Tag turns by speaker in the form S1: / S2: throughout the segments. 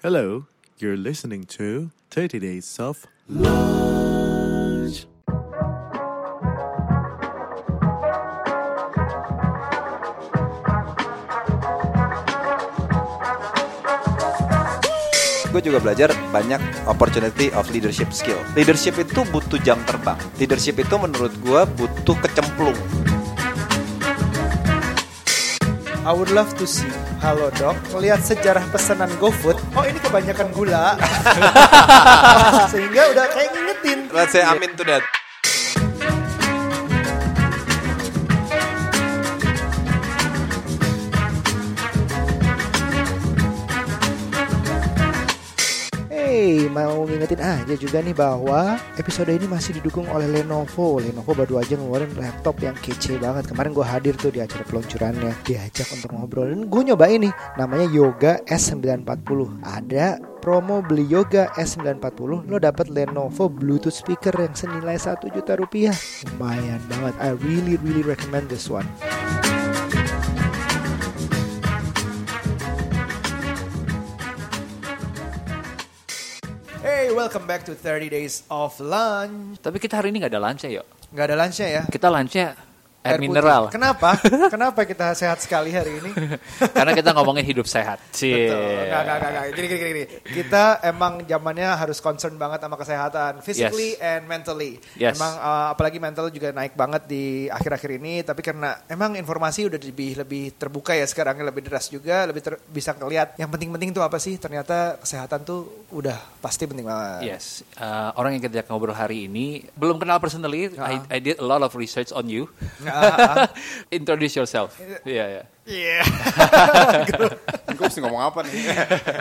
S1: Hello, you're listening to 30 Days of Lunch.
S2: gue juga belajar banyak opportunity of leadership skill. Leadership itu butuh jam terbang. Leadership itu menurut gue butuh kecemplung.
S3: I would love to see Halo Dok. Melihat sejarah pesanan GoFood. Oh ini kebanyakan gula. Sehingga udah kayak ngingetin.
S2: Let's say amin to that.
S3: Mau ngingetin aja juga nih bahwa episode ini masih didukung oleh Lenovo. Lenovo baru aja ngeluarin laptop yang kece banget. Kemarin gue hadir tuh di acara peluncurannya, diajak untuk ngobrol. Dan gue nyoba ini, namanya Yoga S940. Ada promo beli Yoga S940, lo dapat Lenovo Bluetooth speaker yang senilai 1 juta rupiah. Lumayan banget. I really really recommend this one. Hey, welcome back to 30 Days of Lunch.
S4: Tapi kita hari ini nggak ada lunch ya, yuk.
S3: Nggak ada lunchnya ya?
S4: Kita lunchnya air,
S3: putih.
S4: mineral.
S3: Kenapa? Kenapa kita sehat sekali hari ini?
S4: Karena kita ngomongin hidup sehat. Cie.
S3: Betul. Nggak, nggak, nggak, nggak. Gini, gini, gini. Kita emang zamannya harus concern banget sama kesehatan, physically and mentally.
S4: Yes.
S3: Emang uh, apalagi mental juga naik banget di akhir-akhir ini. Tapi karena emang informasi udah lebih lebih terbuka ya sekarang lebih deras juga, lebih ter- bisa ngeliat yang penting-penting tuh apa sih? Ternyata kesehatan tuh udah pasti penting banget.
S4: Yes, Uh, orang yang kita ngobrol hari ini belum kenal personally. I, I did a lot of research on you. Introduce yourself. Iya, iya.
S3: Iya.
S2: Gue mesti ngomong apa nih?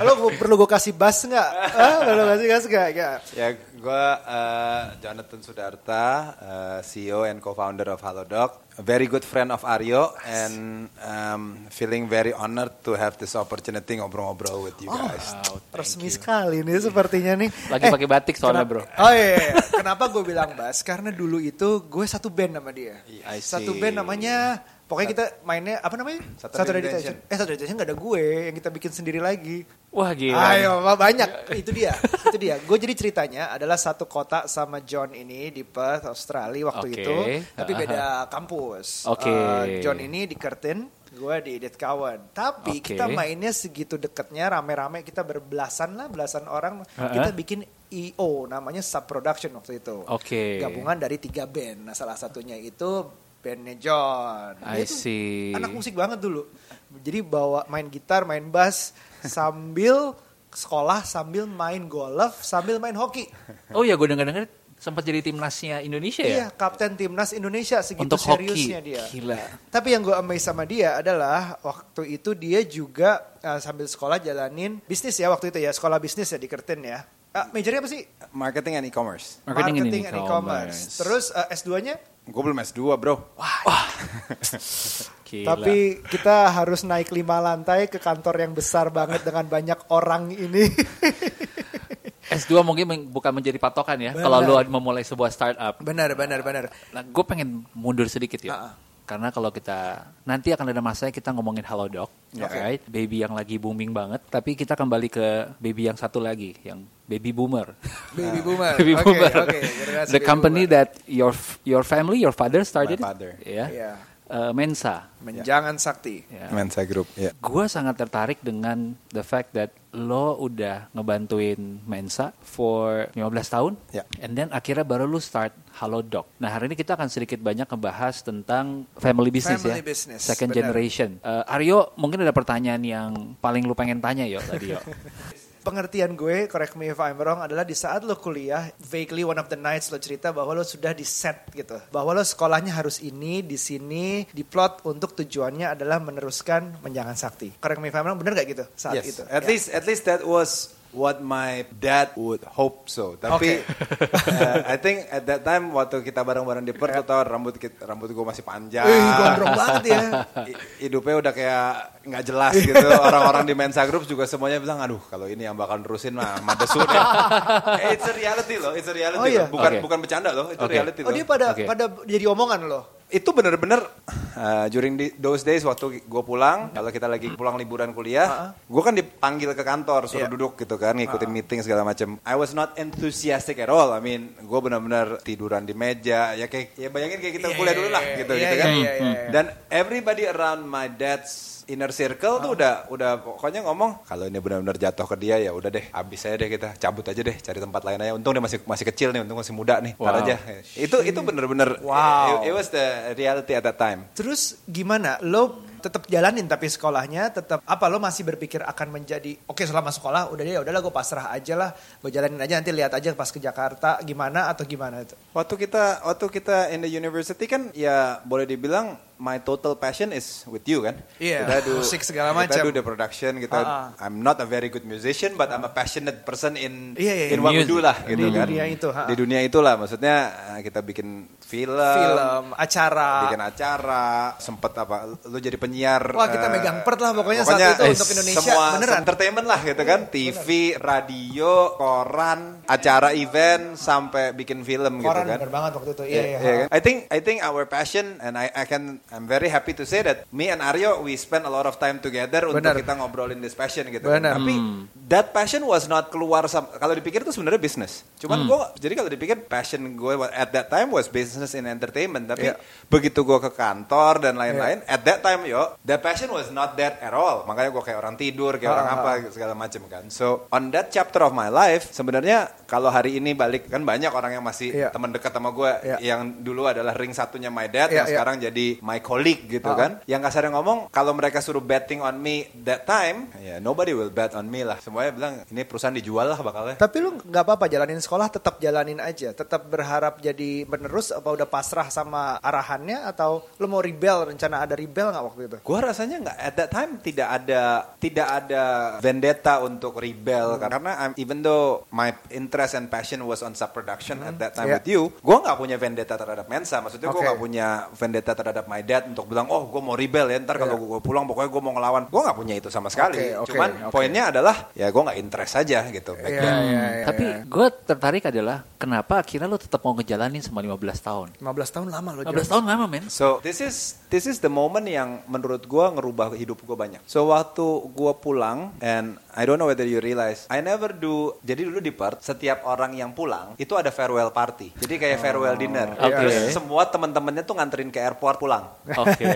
S3: Lo gua- perlu gue kasih bass nggak? Ah, perlu kasih bass? Nggak.
S2: ya gue uh, Jonathan Sudarta, uh, CEO and co-founder of Halodoc. A very good friend of Aryo and um, feeling very honored to have this opportunity ngobrol-ngobrol with you guys.
S3: Resmi sekali nih sepertinya nih.
S4: Lagi pakai batik soalnya, bro.
S3: Oh iya, iya. kenapa gue bilang Bas? Karena dulu itu gue satu band sama dia. Satu band namanya, pokoknya kita mainnya apa namanya?
S2: Saturday
S3: Detention. Eh Saturday Detention gak ada gue, yang kita bikin sendiri lagi.
S4: Wah gila.
S3: Ayo, banyak. Itu dia, itu dia. Gue jadi ceritanya adalah satu kota sama John ini di Perth, Australia waktu
S4: Oke.
S3: itu, tapi beda kampus.
S4: Oke.
S3: Eh, John ini di Curtin, gue di Edith Cowan. Tapi
S4: Oke.
S3: kita mainnya segitu deketnya, rame-rame kita berbelasan lah, belasan orang.
S4: Uh-uh.
S3: Kita bikin EO, namanya Sub Production waktu itu.
S4: Oke.
S3: Gabungan dari tiga band. Nah, salah satunya itu bandnya John. Dia
S4: I see.
S3: Anak musik banget dulu. Jadi bawa main gitar, main bass sambil sekolah, sambil main golf, sambil main hoki.
S4: Oh ya, gue denger-denger sempat jadi timnasnya Indonesia
S3: Iya,
S4: ya?
S3: kapten timnas Indonesia segitu
S4: Untuk hoki.
S3: seriusnya dia.
S4: Gila.
S3: Tapi yang gue amazed sama dia adalah waktu itu dia juga uh, sambil sekolah jalanin bisnis ya waktu itu ya, sekolah bisnis ya di Kertin ya. Uh, majornya apa sih?
S2: Marketing and e-commerce.
S4: Marketing and
S3: and e-commerce. Terus uh, S2-nya?
S2: Gue belum S2 bro.
S4: Gila.
S3: Tapi kita harus naik lima lantai ke kantor yang besar banget dengan banyak orang ini.
S4: S2 mungkin men- bukan menjadi patokan ya.
S3: Benar.
S4: Kalau lu memulai sebuah startup.
S3: benar, benar, benar.
S4: Nah, gue pengen mundur sedikit ya.
S3: Ah, ah.
S4: Karena kalau kita nanti akan ada masanya kita ngomongin Halo Doc,
S3: Ya.
S2: Oke.
S4: right? Baby yang lagi booming banget. Tapi kita kembali ke baby yang satu lagi, yang baby boomer.
S3: Baby boomer.
S4: baby boomer.
S3: generasi
S4: The
S3: baby
S4: company
S3: boomer.
S4: that your your family, your father started.
S2: My father.
S4: it? Ya. Uh, Mensa.
S3: Menjangan sakti.
S4: Ya.
S2: Mensa Group. Ya.
S4: Gue sangat tertarik dengan the fact that lo udah ngebantuin Mensa for 15 tahun.
S2: Ya.
S4: And then akhirnya baru lo start Halo Doc. Nah hari ini kita akan sedikit banyak ngebahas tentang family business
S3: Family
S4: ya.
S3: business,
S4: Second
S3: benar.
S4: generation. Eh, Aryo mungkin ada pertanyaan yang paling lu pengen tanya yo tadi yo.
S3: Pengertian gue, correct me if I'm wrong, adalah di saat lo kuliah, vaguely one of the nights lo cerita bahwa lo sudah di set gitu. Bahwa lo sekolahnya harus ini, di sini, di plot untuk tujuannya adalah meneruskan menjangan sakti. Correct me if I'm wrong, bener gak gitu saat
S2: yes.
S3: itu?
S2: At
S3: Ya.
S2: least at least that was what my dad would hope so. Tapi uh, I think at that time waktu kita bareng-bareng di Perth, lo tau rambut kita, rambut gue masih panjang.
S3: Wih, gondrong banget ya.
S2: Hidupnya udah kayak nggak jelas gitu. Orang-orang di Mensa Group juga semuanya bilang, aduh kalau ini yang bakal nerusin mah Madesu deh. Eh, it's a reality loh, it's a reality
S3: Oh, iya?
S2: loh. Bukan
S4: Oke.
S2: bukan bercanda loh, itu
S4: Oke.
S2: reality
S3: Oh
S2: loh.
S3: dia pada
S4: Oke.
S3: pada jadi omongan lo.
S2: Itu bener-bener uh, during the- those days waktu gue pulang, kalau kita lagi pulang liburan kuliah, gue kan dipanggil ke kantor suruh
S3: Iya.
S2: duduk gitu kan, ngikutin meeting segala macam. I was not enthusiastic at all. I mean, gue bener-bener tiduran di meja, ya kayak ya bayangin kayak kita
S3: Iya,
S2: kuliah
S3: iya,
S2: dulu lah
S3: iya,
S2: gitu
S3: iya,
S2: gitu
S3: iya,
S2: kan.
S3: iya, iya, iya.
S2: Dan everybody around my dad's inner circle tuh udah udah pokoknya ngomong kalau ini benar-benar jatuh ke dia ya udah deh habis aja deh kita cabut aja deh cari tempat lain aja untung dia masih masih kecil nih untung masih muda nih
S4: Wow.
S2: aja itu itu bener-bener
S3: Wow.
S2: it, it was the reality at that time
S3: Terus gimana? Lo tetap jalanin tapi sekolahnya tetap apa lo masih berpikir akan menjadi oke selama sekolah udah deh ya udahlah gue pasrah aja lah gue jalanin aja nanti lihat aja pas ke Jakarta gimana atau gimana itu
S2: waktu kita waktu kita in the university kan ya boleh dibilang my total passion is with you kan
S3: Iya,
S2: kita do
S3: musik segala
S2: kita
S3: macam.
S2: do the production kita
S3: Ah, ah.
S2: I'm not a very good musician but I'm a passionate person in
S3: Iya, iya,
S2: in what we
S4: Music.
S2: do lah gitu
S3: Di
S2: kan
S3: dunia itu, ha.
S2: di dunia itulah maksudnya eh, kita bikin film
S3: film acara
S2: bikin acara sempet apa lu jadi penyiar
S3: Wah, kita
S2: eh,
S3: megang pert lah pokoknya saat
S2: pokoknya,
S3: itu
S2: eh,
S3: untuk Indonesia,
S2: semua
S3: beneran.
S2: entertainment lah gitu kan TV radio koran acara event sampai bikin film gitu
S3: koran
S2: kan
S3: bener banget waktu itu iya
S2: Iya,
S3: iya
S2: iya kan? I think I think our passion and I I can I'm very happy to say that me and Aryo we spend a lot of time together
S3: Benar.
S2: untuk kita ngobrolin this passion gitu.
S3: Benar.
S2: kan. Tapi that passion was not keluar kalau dipikir itu sebenarnya bisnis. Cuman gua jadi kalau dipikir passion gue at that time was business in entertainment. Tapi
S3: Iya.
S2: begitu gua ke kantor dan lain-lain at that time yo that passion was not that at all. Makanya gua kayak orang tidur, kayak orang
S3: Ah,
S2: apa segala macam kan. So on that chapter of my life sebenarnya kalau hari ini balik kan banyak orang yang masih
S3: Iya.
S2: teman dekat sama gue
S3: Iya.
S2: yang dulu adalah ring satunya my dad
S3: Iya,
S2: yang
S3: iya.
S2: sekarang jadi my colleague gitu
S3: Ah.
S2: kan yang kasarnya ngomong kalau mereka suruh betting on me that time ya nobody will bet on me lah semuanya bilang ini perusahaan dijual lah bakalnya
S3: Tapi lu nggak apa-apa jalanin sekolah tetap jalanin aja, tetap berharap jadi penerus apa udah pasrah sama arahannya atau lu mau rebel rencana ada rebel nggak waktu itu?
S2: Gue rasanya nggak at that time tidak ada tidak ada vendetta untuk rebel
S3: Hmm.
S2: karena I'm, even though my interest and passion was on sub production at that time
S3: Yeah.
S2: with you, gue nggak punya vendetta terhadap Mensa. Maksudnya gue
S3: Oke.
S2: nggak punya vendetta terhadap my dad untuk bilang oh gue mau rebel ya ntar kalau
S3: Yeah.
S2: gue pulang pokoknya gue mau ngelawan. Gue nggak punya itu sama sekali.
S3: Oke, oke,
S2: Cuman
S3: oke.
S2: poinnya adalah ya gue nggak interest aja gitu.
S3: Iya,
S2: then.
S3: iya, iya,
S4: Tapi
S3: iya.
S4: gue tertarik adalah kenapa akhirnya lo tetap mau ngejalanin selama 15 tahun.
S3: 15 tahun lama lo
S4: 15 tahun lama men.
S2: So this is this is the moment yang menurut gua ngerubah hidup gua banyak. So waktu gua pulang and I don't know whether you realize I never do. Jadi dulu di Perth setiap orang yang pulang itu ada farewell party. Jadi kayak farewell dinner.
S4: Oke.
S2: Terus semua teman-temannya tuh nganterin ke airport pulang.
S4: Oke.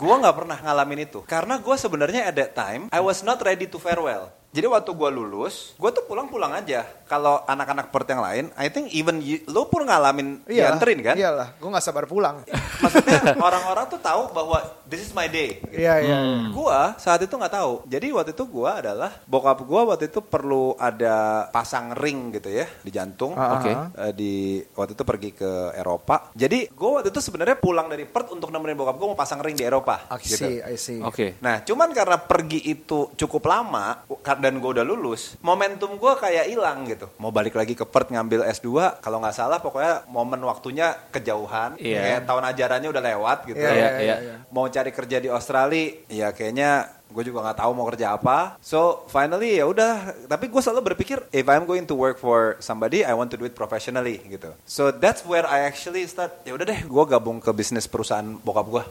S2: gua nggak pernah ngalamin itu karena gua sebenarnya at that time I was not ready to farewell. Jadi waktu gua lulus, gua tuh pulang-pulang aja. Kalau anak-anak Perth yang lain, I think even you, lo pun ngalamin
S3: Iyalah,
S2: dianterin kan?
S3: Iyalah, gue nggak sabar pulang.
S2: maksudnya orang-orang tuh tahu bahwa this is my day.
S3: Iya iya.
S2: Gua saat itu nggak tahu. Jadi waktu itu gua adalah bokap gua waktu itu perlu ada pasang ring gitu ya di jantung.
S3: Ah,
S4: Oke.
S3: ah.
S2: Eh, di waktu itu pergi ke Eropa. Jadi gua waktu itu sebenarnya pulang dari Perth untuk nemenin bokap gua mau pasang ring di Eropa.
S3: I
S2: gitu.
S3: see, I see.
S4: Oke.
S2: Nah, cuman karena pergi itu cukup lama dan gue udah lulus, momentum gue kayak hilang gitu. Mau balik lagi ke Perth ngambil S2, kalau nggak salah pokoknya momen waktunya kejauhan.
S4: Iya.
S2: Kayak tahun ajarannya udah lewat gitu.
S3: Iya,
S4: iya,
S3: iya,
S4: iya.
S3: iya.
S2: Mau cari kerja di Australia, ya kayaknya gue juga nggak tahu mau kerja apa. So finally ya udah. Tapi gue selalu berpikir if I'm going to work for somebody, I want to do it professionally gitu. So that's where I actually start. Ya udah deh, gue gabung ke bisnis perusahaan bokap gue.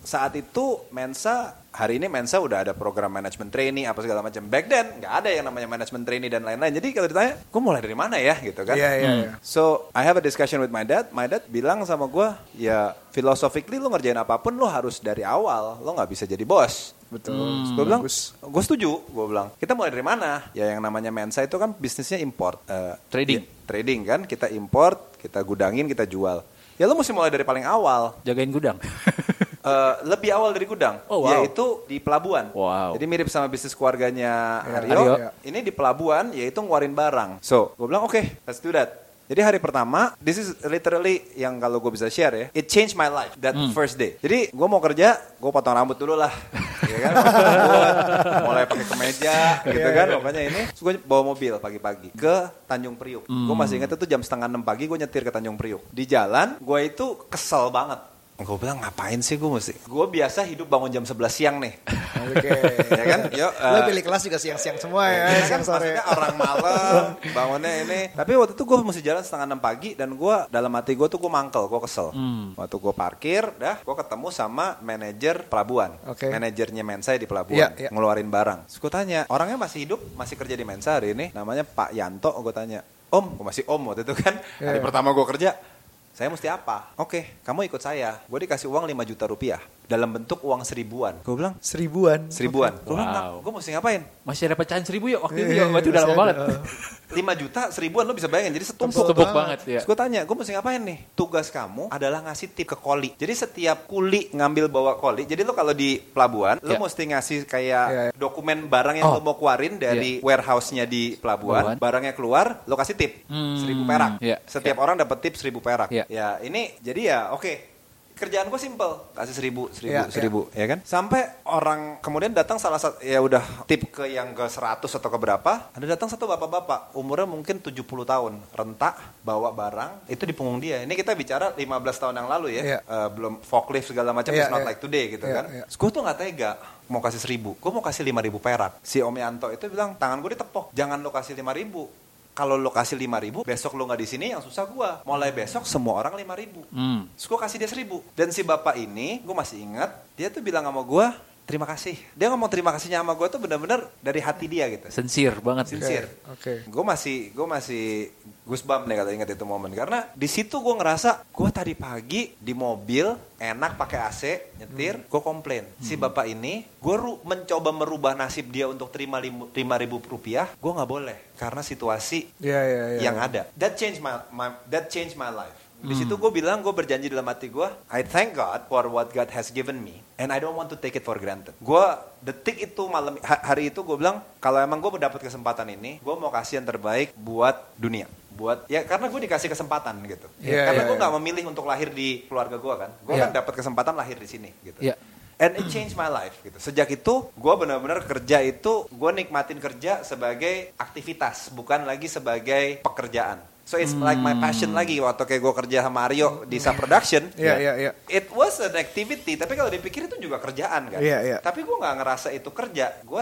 S2: Saat itu Mensa hari ini Mensa udah ada program management trainee apa segala macam. Back then nggak ada yang namanya management trainee dan lain-lain. Jadi kalau ditanya, gue mulai dari mana ya gitu kan?
S3: Iya iya iya.
S2: So I have a discussion with my dad. My dad bilang sama gue, ya philosophically lo ngerjain apa pun lo harus dari awal. Lo nggak bisa jadi bos.
S3: Betul.
S2: gue bilang, gue setuju. Gue bilang, kita mulai dari mana? Ya yang namanya Mensa itu kan bisnisnya import. Eh,
S4: Trading.
S2: ya, trading kan, kita import, kita gudangin, kita jual. Ya lo mesti mulai dari paling awal.
S4: Jagain gudang.
S2: Eh, lebih awal dari gudang,
S4: Oh, wow.
S2: yaitu di pelabuhan.
S4: Wow.
S2: Jadi mirip sama bisnis keluarganya
S3: Ya,
S2: Aryo.
S3: Aryo.
S2: Ini di pelabuhan, yaitu ngeluarin barang. So, gue bilang oke, let's do that. Jadi hari pertama, this is literally yang kalau gue bisa share ya, it changed my life that first day. Jadi gue mau kerja, gue potong rambut dulu lah, ya kan? Mulai pakai kemeja, gitu kan? Pokoknya ini, gue bawa mobil pagi-pagi ke Tanjung Priuk. Gue masih ingat itu jam setengah enam pagi gue nyetir ke Tanjung Priuk. Di jalan, gue itu kesel banget. Gue bilang ngapain sih gue mesti? Gue biasa hidup bangun jam 11 siang nih.
S3: Oke.
S2: ya kan? Yuk.
S3: Lo
S2: eh,
S3: pilih kelas juga siang-siang semua ya,
S2: kan,
S3: siang sore.
S2: maksudnya orang malam bangunnya ini. Tapi waktu itu gue mesti jalan setengah enam pagi dan gue dalam hati gue tuh gue mangkel, gue kesel. Waktu gue parkir, dah gue ketemu sama manajer pelabuhan,
S3: Oke.
S2: manajernya Mensa di pelabuhan,
S3: Iya, iya.
S2: ngeluarin barang. Terus gue tanya, orangnya masih hidup, masih kerja di Mensa hari ini, namanya Pak Yanto. Gue tanya, Om, gue masih Om waktu itu kan. Hari
S3: Iya.
S2: pertama gue kerja, saya mesti apa? Oke, kamu ikut saya. Gue dikasih uang 5 juta rupiah dalam bentuk uang seribuan. Gue bilang
S3: Seribuan.
S2: seribuan. Gue bilang,
S4: Wow.
S2: gue mesti ngapain?
S4: Masih ada pecahan seribu ya waktu itu
S3: Iya,
S4: ya, berarti udah lama banget.
S2: 5 juta seribuan lo bisa bayangin jadi setumpuk
S4: Tumpuk banget ya.
S2: Gue tanya, gue mesti ngapain nih? Tugas kamu adalah ngasih tip ke koli. Jadi setiap kuli ngambil bawa koli. Jadi lo kalau di pelabuhan, lo
S4: Ya.
S2: mesti ngasih kayak
S3: Ya, ya.
S2: dokumen barang yang
S4: Oh.
S2: lo mau keluarin dari warehouse-nya di pelabuhan.
S4: Pelabuhan.
S2: Barangnya keluar, lo kasih tip
S4: Hmm,
S2: seribu perak.
S4: ya.
S2: Setiap orang dapat tip seribu perak.
S4: Ya.
S2: Ya ini jadi ya oke. Kerjaan gue simple, kasih seribu, seribu,
S3: Ya, ya.
S2: seribu, ya kan? Sampai orang kemudian datang salah satu, ya udah tip ke yang ke 100 atau ke berapa, ada datang satu bapak-bapak, umurnya mungkin 70 tahun, rentak, bawa barang, itu di punggung dia. Ini kita bicara 15 tahun yang lalu ya,
S3: Iya.
S2: Eh, belum forklift segala macam,
S3: Iya,
S2: it's not
S3: iya.
S2: like today gitu
S3: Iya,
S2: kan.
S3: iya.
S2: Terus gue tuh gak tega, mau kasih seribu, gue mau kasih lima ribu perak. Si Om Yanto itu bilang, tangan gue ditepok, jangan lo kasih lima ribu. Kalau lo kasih lima ribu, besok lo nggak di sini yang susah gua. Mulai besok semua orang lima ribu.
S4: Hmm.
S2: Terus gue kasih dia seribu. Dan si bapak ini, gue masih ingat, dia tuh bilang sama gue, terima kasih. Dia ngomong terima kasihnya sama gue tuh bener-bener dari hati dia gitu.
S4: Sincere banget.
S2: Sincere.
S3: Oke.
S2: Gue masih, gue masih goosebump nih kalau ingat itu momen. Karena di situ gue ngerasa, gue tadi pagi di mobil, enak pakai AC, nyetir, gue komplain. Si bapak ini, gue ru- mencoba merubah nasib dia untuk terima limu- lima ribu rupiah, gue nggak boleh. Karena situasi
S3: Iya, iya, iya.
S2: yang ada. That changed my, my that changed my life. Di situ gue bilang, gue berjanji dalam hati gue, I thank God for what God has given me, and I don't want to take it for granted. Gue detik itu malam ha- hari itu gue bilang, kalau emang gue mendapat kesempatan ini, gue mau kasih yang terbaik buat dunia. Buat ya karena gue dikasih kesempatan gitu.
S3: Iya,
S2: karena
S3: iya,
S2: gue
S3: iya.
S2: nggak memilih untuk lahir di keluarga gue kan. Gue
S3: Iya.
S2: kan dapat kesempatan lahir di sini gitu.
S4: Iya.
S2: And it changed my life gitu. Sejak itu, gue benar-benar kerja itu, gue nikmatin kerja sebagai aktivitas, bukan lagi sebagai pekerjaan. So it's like my passion lagi waktu kayak gue kerja sama Aryo di Sa Production.
S3: Iya, iya, iya.
S2: It was an activity, tapi kalau dipikir itu juga kerjaan kan.
S3: Iya, iya.
S2: Tapi gue nggak ngerasa itu kerja. Gue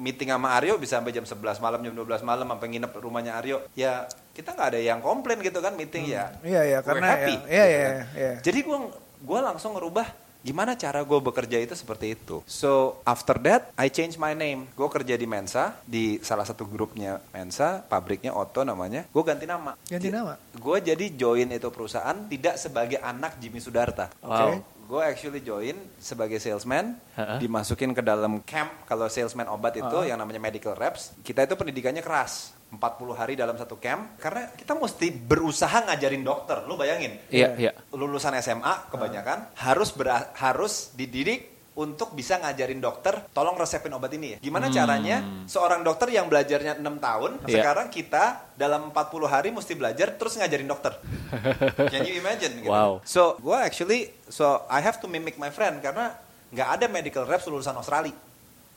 S2: meeting sama Aryo bisa sampai jam 11 malam, jam 12 malam, sampai nginep rumahnya Aryo. Ya kita nggak ada yang komplain gitu kan meeting ya.
S3: Iya, iya,
S2: We're
S3: karena
S2: happy,
S3: ya- iya,
S2: gitu
S3: iya,
S2: kan.
S3: iya.
S2: Jadi gue gua langsung ngerubah gimana cara gue bekerja itu seperti itu. So after that I change my name. Gue kerja di Mensa di salah satu grupnya Mensa, pabriknya Otto namanya. Gue ganti nama.
S3: Ganti nama?
S2: Gue jadi join itu perusahaan tidak sebagai anak Jimmy Sudarta.
S4: Wow.
S2: Gue actually join sebagai salesman,
S4: Ha-ha.
S2: dimasukin ke dalam camp kalau salesman obat itu yang namanya medical reps. Kita itu pendidikannya keras. 40 hari dalam satu camp karena kita mesti berusaha ngajarin dokter. Lu bayangin.
S4: Iya, iya.
S2: Lulusan SMA kebanyakan harus bera- harus dididik untuk bisa ngajarin dokter tolong resepin obat ini ya. Gimana caranya seorang dokter yang belajarnya 6 tahun
S4: Iya.
S2: sekarang kita dalam 40 hari mesti belajar terus ngajarin dokter. Can you imagine? gitu?
S4: Wow.
S2: So, gue actually, so I have to mimic my friend karena nggak ada medical reps lulusan Australia.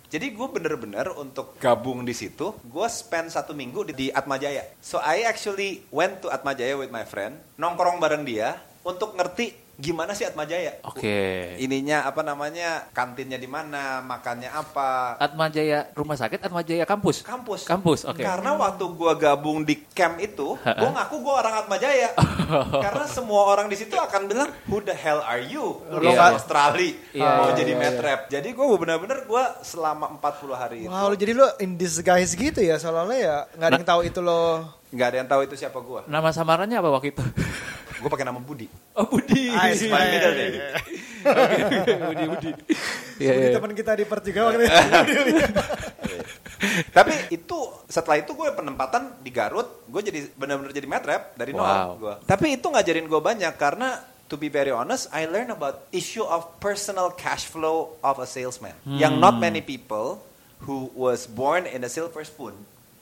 S2: Jadi gue bener-bener untuk gabung di situ, gue spend satu minggu di, di Atmajaya. So I actually went to Atmajaya with my friend, nongkrong bareng dia untuk ngerti gimana sih Atmajaya.
S4: Oke.
S2: Ininya apa namanya, kantinnya di mana, makannya apa,
S4: Atma Jaya rumah sakit, Atma Jaya kampus.
S2: kampus.
S4: Kampus, oke.
S2: Karena waktu gua gabung di camp itu, gua ngaku gua orang Atma Jaya. Karena semua orang di situ akan bilang, "Who the hell are you?" Lu kan
S4: iya.
S2: Australia
S4: Iya,
S2: mau
S4: iya,
S2: jadi
S3: iya,
S2: metrap. Jadi gua benar-benar gua selama 40 hari itu
S3: Wow, lu jadi lu in disguise gitu ya, seolah-olah ya nggak ada yang tahu itu lo.
S2: Nggak ada yang tahu itu siapa gua.
S4: Nama samarannya apa waktu itu?
S2: Gua pakai nama Budi.
S4: Oh Budi.
S3: Ais,
S2: My middle name.
S4: Budi Budi.
S3: Iya,
S4: Iya, iya.
S3: teman kita di Perth juga waktu itu.
S2: Tapi itu setelah itu gue penempatan di Garut, gue jadi benar-benar jadi metrap dari nol.
S4: Wow.
S2: Gua. Tapi itu ngajarin gue banyak karena to be very honest, I learn about issue of personal cash flow of a salesman. Yang not many people who was born in a silver spoon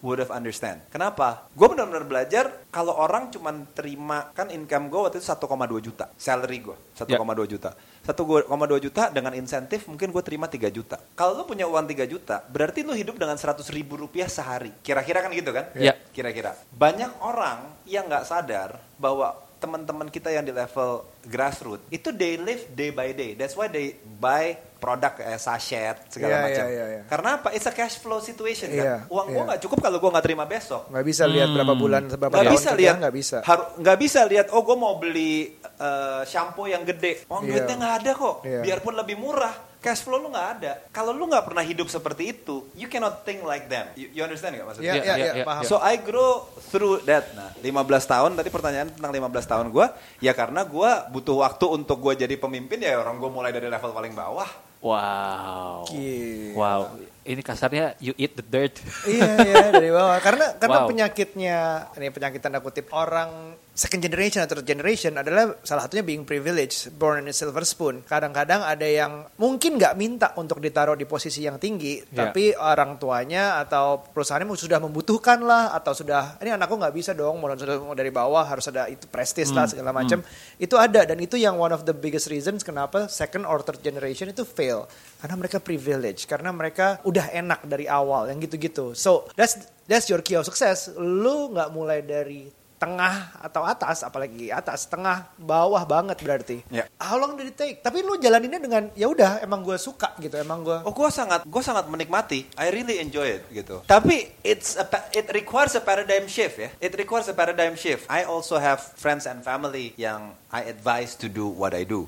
S2: would have understand. Kenapa? Gue benar-benar belajar kalau orang cuma terima kan income gue waktu itu 1,2 juta salary gue 1,2 juta 1,2 juta dengan insentif mungkin gue terima 3 juta. Kalau lu punya uang 3 juta, berarti lu hidup dengan 100 ribu rupiah sehari. Kira-kira kan gitu kan?
S4: Iya.
S2: Kira-kira. Banyak orang yang nggak sadar bahwa teman-teman kita yang di level grassroots itu they live day by day. That's why they buy produk kayak sachet segala
S3: Iya,
S2: macam.
S3: iya, iya, iya.
S2: Karena apa? It's a cash flow situation
S3: Iya,
S2: kan. Uang gua
S3: iya.
S2: nggak cukup kalau gua nggak terima besok.
S3: nggak bisa lihat berapa bulan berapa
S2: Nggak
S3: tahun
S2: bisa lihat,
S3: nggak bisa
S2: haru- nggak bisa lihat. Oh, gue mau beli eh, shampoo yang gede. Oh,
S3: Iya.
S2: duitnya nggak ada kok.
S3: Iya.
S2: Biarpun lebih murah, cash flow lu nggak ada. Kalau lu nggak pernah hidup seperti itu, you cannot think like them. You, you understand nggak maksudnya?
S3: Iya,
S4: Iya,
S3: iya, paham.
S2: So I grow through that. Nah, 15 tahun tadi pertanyaan tentang 15 tahun gua, ya karena gua butuh waktu untuk gua jadi pemimpin ya orang gua mulai dari level paling bawah.
S4: Wow.
S3: Gila.
S4: Wow. Ini kasarnya you eat the dirt.
S3: iya iya dari bawah karena karena
S4: Wow.
S3: penyakitnya ini penyakit tanda kutip orang second generation atau third generation adalah salah satunya being privileged born in a silver spoon. Kadang-kadang ada yang mungkin nggak minta untuk ditaruh di posisi yang tinggi
S4: Ya.
S3: tapi orang tuanya atau perusahaannya sudah membutuhkan lah atau sudah ini anakku nggak bisa dong mau dari bawah harus ada itu prestis lah segala macam itu ada dan itu yang one of the biggest reasons kenapa second or third generation itu fail. Karena mereka privilege karena mereka udah enak dari awal yang gitu-gitu. So that's that's your key of success. Lu nggak mulai dari tengah atau atas apalagi atas tengah bawah banget berarti
S2: Ya.
S3: how long did it take tapi lu jalaninnya dengan ya udah emang gue suka gitu emang gue
S2: Oh, gue sangat, gue sangat menikmati. I really enjoy it gitu. Tapi it's a, it requires a paradigm shift ya. It requires a paradigm shift. I also have friends and family yang I advise to do what I do.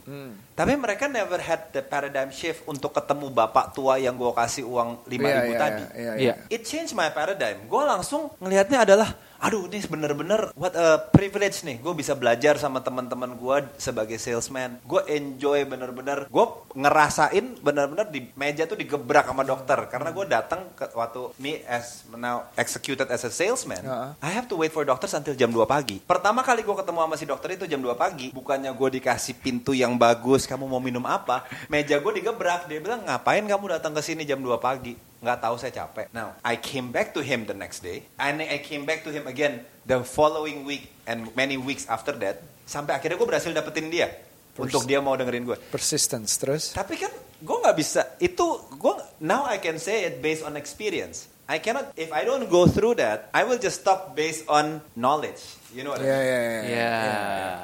S2: Tapi mereka never had the paradigm shift untuk ketemu bapak tua yang gue kasih uang 5
S3: Iya,
S2: ribu
S3: iya,
S2: tadi.
S3: iya, iya,
S4: Iya.
S2: It changed my paradigm. Gue langsung ngelihatnya adalah, aduh ini bener-bener what a privilege nih. Gue bisa belajar sama teman-teman gue sebagai salesman. Gue enjoy bener-bener. Gue ngerasain bener-bener di meja tuh digebrak sama dokter. Karena gue datang ke waktu me as now executed as a salesman.
S3: Heeh.
S2: I have to wait for doctors until jam 2 pagi. Pertama kali gue ketemu sama si dokter itu jam 2 pagi. Bukannya gue dikasih pintu yang bagus, kamu mau minum apa? Meja gue digebrak. Dia bilang, ngapain kamu datang ke sini jam 2 pagi? Nggak tahu saya capek. Now, I came back to him the next day. And I came back to him again the following week and many weeks after that. Sampai akhirnya gue berhasil dapetin dia. Untuk dia mau dengerin gue.
S3: persistence terus
S2: Tapi kan gue nggak bisa. Itu gue now I can say it based on experience. I cannot if I don't go through that, I will just stop based on knowledge. You know what
S3: Iya
S2: I mean?
S3: iya iya.
S4: Iya.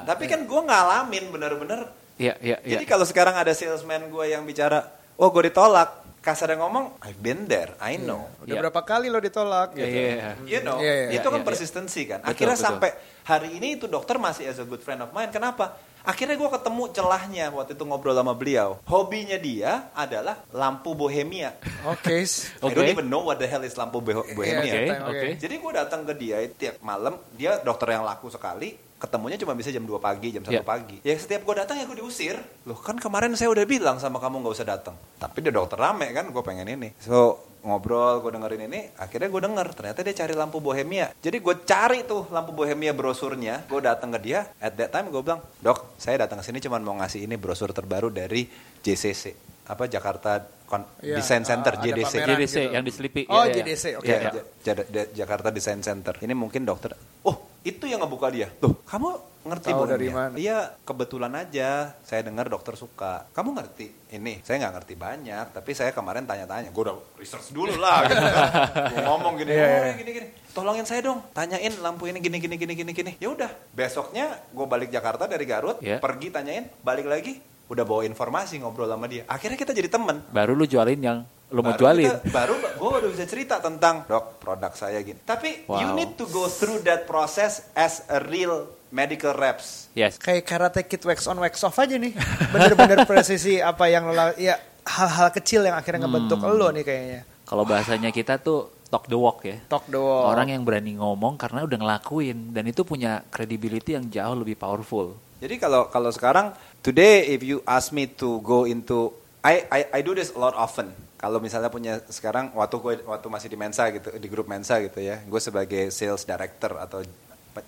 S2: Tapi kan gue ngalamin bener-bener.
S4: Iya, iya, iya.
S2: Jadi kalau sekarang ada salesman gue yang bicara, oh gue ditolak, kasarnya ngomong, I've been there, I know.
S3: Udah
S4: Iya.
S3: berapa kali lo ditolak
S4: Iya,
S3: gitu.
S4: iya.
S2: You know,
S3: Iya, iya,
S2: itu kan
S4: iya, iya.
S2: persistency kan.
S4: Betul,
S2: Akhirnya
S4: betul.
S2: sampai hari ini itu dokter masih as a good friend of mine. Kenapa? Akhirnya gue ketemu celahnya waktu itu ngobrol sama beliau. Hobinya dia adalah lampu bohemia.
S3: Oke.
S2: I
S4: Oke.
S2: don't even know what the hell is lampu bohe- bohemia.
S4: Oke,
S3: Iya,
S4: oke.
S2: Jadi gue datang ke dia tiap malam, dia dokter yang laku sekali, ketemunya cuma bisa jam 2 pagi, jam 1
S4: Iya.
S2: pagi. Ya setiap gue datang ya gue diusir. Loh kan kemarin saya udah bilang sama kamu nggak usah datang. Tapi dia dokter rame kan, gue pengen ini. So ngobrol, gue dengerin ini, akhirnya gue denger ternyata dia cari lampu bohemia. Jadi gue cari tuh lampu bohemia brosurnya, gue datang ke dia. At that time gue bilang, dok, saya datang ke sini cuma mau ngasih ini brosur terbaru dari JCC, apa Jakarta Con-
S3: Iya,
S2: Design Center
S3: ada
S2: JDC.
S4: JDC
S3: gitu.
S4: yang diselipi.
S3: Oh,
S4: Iya, iya.
S3: JDC, oke.
S2: Ya. Ja- Ja- Ja- Jakarta Design Center. Ini mungkin dokter. Oh, itu yang ngebuka dia. Tuh, kamu ngerti
S3: Tahu
S2: Bung
S3: dari mana?
S2: Iya, kebetulan aja. Saya dengar dokter suka. Kamu ngerti? Ini, saya nggak ngerti banyak. Tapi saya kemarin tanya-tanya. Gue udah research dulu lah. Gitu kan. Gue ngomong gini, oh,
S3: iya.
S2: gini, gini. Tolongin saya dong. Tanyain lampu ini gini, gini, gini, gini, gini. Ya udah. Besoknya gue balik Jakarta dari Garut.
S4: Iya.
S2: Pergi tanyain. Balik lagi. Udah bawa informasi ngobrol sama dia. Akhirnya kita jadi temen.
S4: Baru lu jualin yang lu mau
S2: Baru
S4: jualin.
S2: kita- baru gue baru bisa cerita tentang dok produk saya gini. Tapi you
S4: Wow.
S2: need to go through that process as a real medical reps.
S4: Yes.
S3: Kayak karate kid wax on wax off aja nih. Bener-bener presisi apa yang lo ya hal-hal kecil yang akhirnya ngebentuk lo nih kayaknya.
S4: Kalau bahasanya kita tuh talk the walk ya.
S3: Talk the walk.
S4: Orang yang berani ngomong karena udah ngelakuin dan itu punya credibility yang jauh lebih powerful.
S2: Jadi kalau kalau sekarang today if you ask me to go into I I, I do this a lot often. Kalau misalnya punya sekarang waktu gue waktu masih di Mensa gitu di grup Mensa gitu ya, gue sebagai sales director atau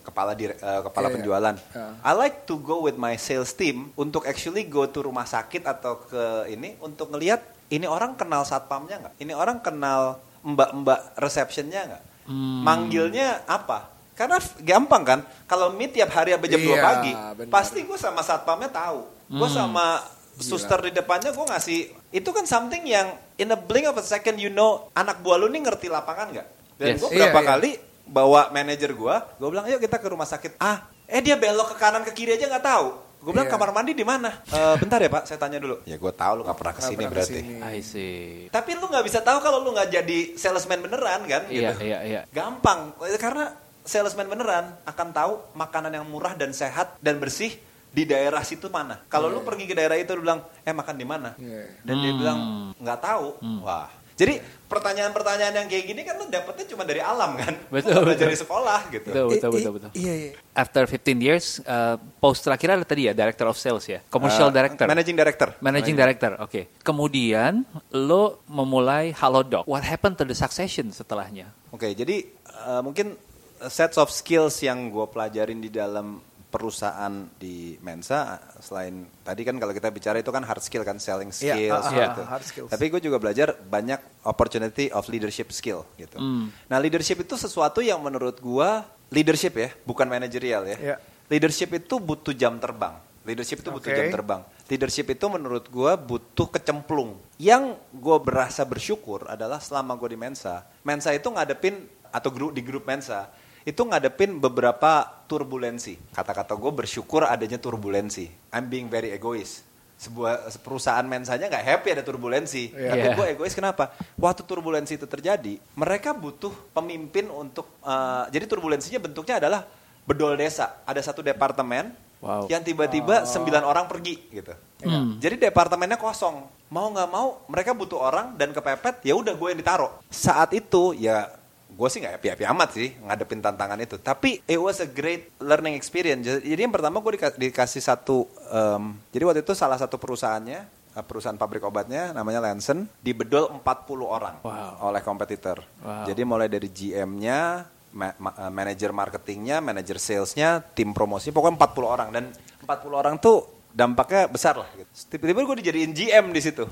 S2: kepala dire- eh, kepala
S3: Iya, iya.
S2: penjualan.
S3: Iya.
S2: I like to go with my sales team untuk actually go to rumah sakit atau ke ini untuk ngelihat ini orang kenal satpamnya nggak? Ini orang kenal mbak-mbak receptionnya nggak?
S3: Hmm.
S2: Manggilnya apa? Karena gampang kan, kalau meet tiap hari sampai jam 2
S3: Iya,
S2: pagi,
S3: benar.
S2: pasti gue sama satpamnya tahu. Gue sama suster di depannya gue ngasih, itu kan something yang in a blink of a second you know, anak buah lu nih ngerti lapangan nggak? Dan
S4: Yes.
S2: gue
S3: Iya,
S2: berapa
S3: iya.
S2: kali bawa manajer gue, gue bilang, ayo kita ke rumah sakit. Ah, Eh dia belok ke kanan ke kiri aja nggak tahu. Gue bilang
S3: Iya.
S2: kamar mandi di mana? "Eh, bentar ya pak, saya tanya dulu. Ya gue tahu lu nggak pernah ke sini
S3: pernah
S2: berarti.
S3: ke sini.
S4: I see.
S2: Tapi lu nggak bisa tahu kalau lu nggak jadi salesman beneran kan?
S4: Iya,
S2: gitu.
S4: iya, iya.
S2: Gampang, karena salesman beneran akan tahu makanan yang murah dan sehat dan bersih di daerah situ mana. Kalau lu pergi ke daerah itu lu bilang, eh makan di mana?
S3: Iya.
S2: Dan dia bilang nggak tahu. Wah. Jadi pertanyaan-pertanyaan yang kayak gini kan lu dapetnya cuma dari alam kan?
S4: Betul,
S2: Lu belajar
S4: betul.
S2: di sekolah gitu.
S4: Betul, betul, betul, betul.
S3: Iya, iya.
S4: After 15 years, uh, post terakhir ada tadi ya, Director of Sales ya, Commercial
S2: Uh,
S4: Director.
S2: Managing Director.
S4: Managing Director, oke. Kemudian lo memulai Halodoc. What happened to the succession setelahnya?
S2: Oke, jadi uh, mungkin sets of skills yang gue pelajarin di dalam perusahaan di Mensa selain tadi kan kalau kita bicara itu kan hard skill kan selling
S3: Iya,
S2: skills
S3: ah, ah,
S2: gitu.
S3: hard skills.
S2: Tapi gue juga belajar banyak opportunity of leadership skill gitu.
S3: Hmm.
S2: Nah leadership itu sesuatu yang menurut gue leadership ya, bukan manajerial ya.
S3: Iya.
S2: Leadership itu butuh jam terbang. Leadership itu butuh
S3: Oke.
S2: jam terbang. Leadership itu menurut gue butuh kecemplung. Yang gue berasa bersyukur adalah selama gue di Mensa, Mensa itu ngadepin atau grup di grup Mensa itu ngadepin beberapa turbulensi. Kata-kata gue bersyukur adanya turbulensi. I'm being very egoist. Sebuah perusahaan mensanya nggak happy ada turbulensi.
S3: Iya.
S2: Tapi
S4: Iya.
S2: gue egois kenapa? Waktu turbulensi itu terjadi, mereka butuh pemimpin untuk. eh, jadi turbulensinya bentuknya adalah bedol desa. Ada satu departemen
S4: Wow.
S2: yang tiba-tiba sembilan orang pergi gitu.
S4: Hmm.
S2: Jadi departemennya kosong. Mau nggak mau mereka butuh orang dan kepepet. Ya udah gue yang ditaruh. Saat itu ya gue sih nggak happy-happy amat sih ngadepin tantangan itu. Tapi it was a great learning experience. Jadi yang pertama gue dika- dikasih satu. em, jadi waktu itu salah satu perusahaannya eh, perusahaan pabrik obatnya namanya Lansen dibedol 40 orang
S4: Wow.
S2: oleh kompetitor.
S4: Wow.
S2: Jadi mulai dari GM-nya, ma- ma- eh, manajer marketingnya, manajer salesnya, tim promosi, pokoknya 40 orang dan 40 orang tuh dampaknya besar lah. Gitu. Tiba-tiba gue dijadiin GM di situ.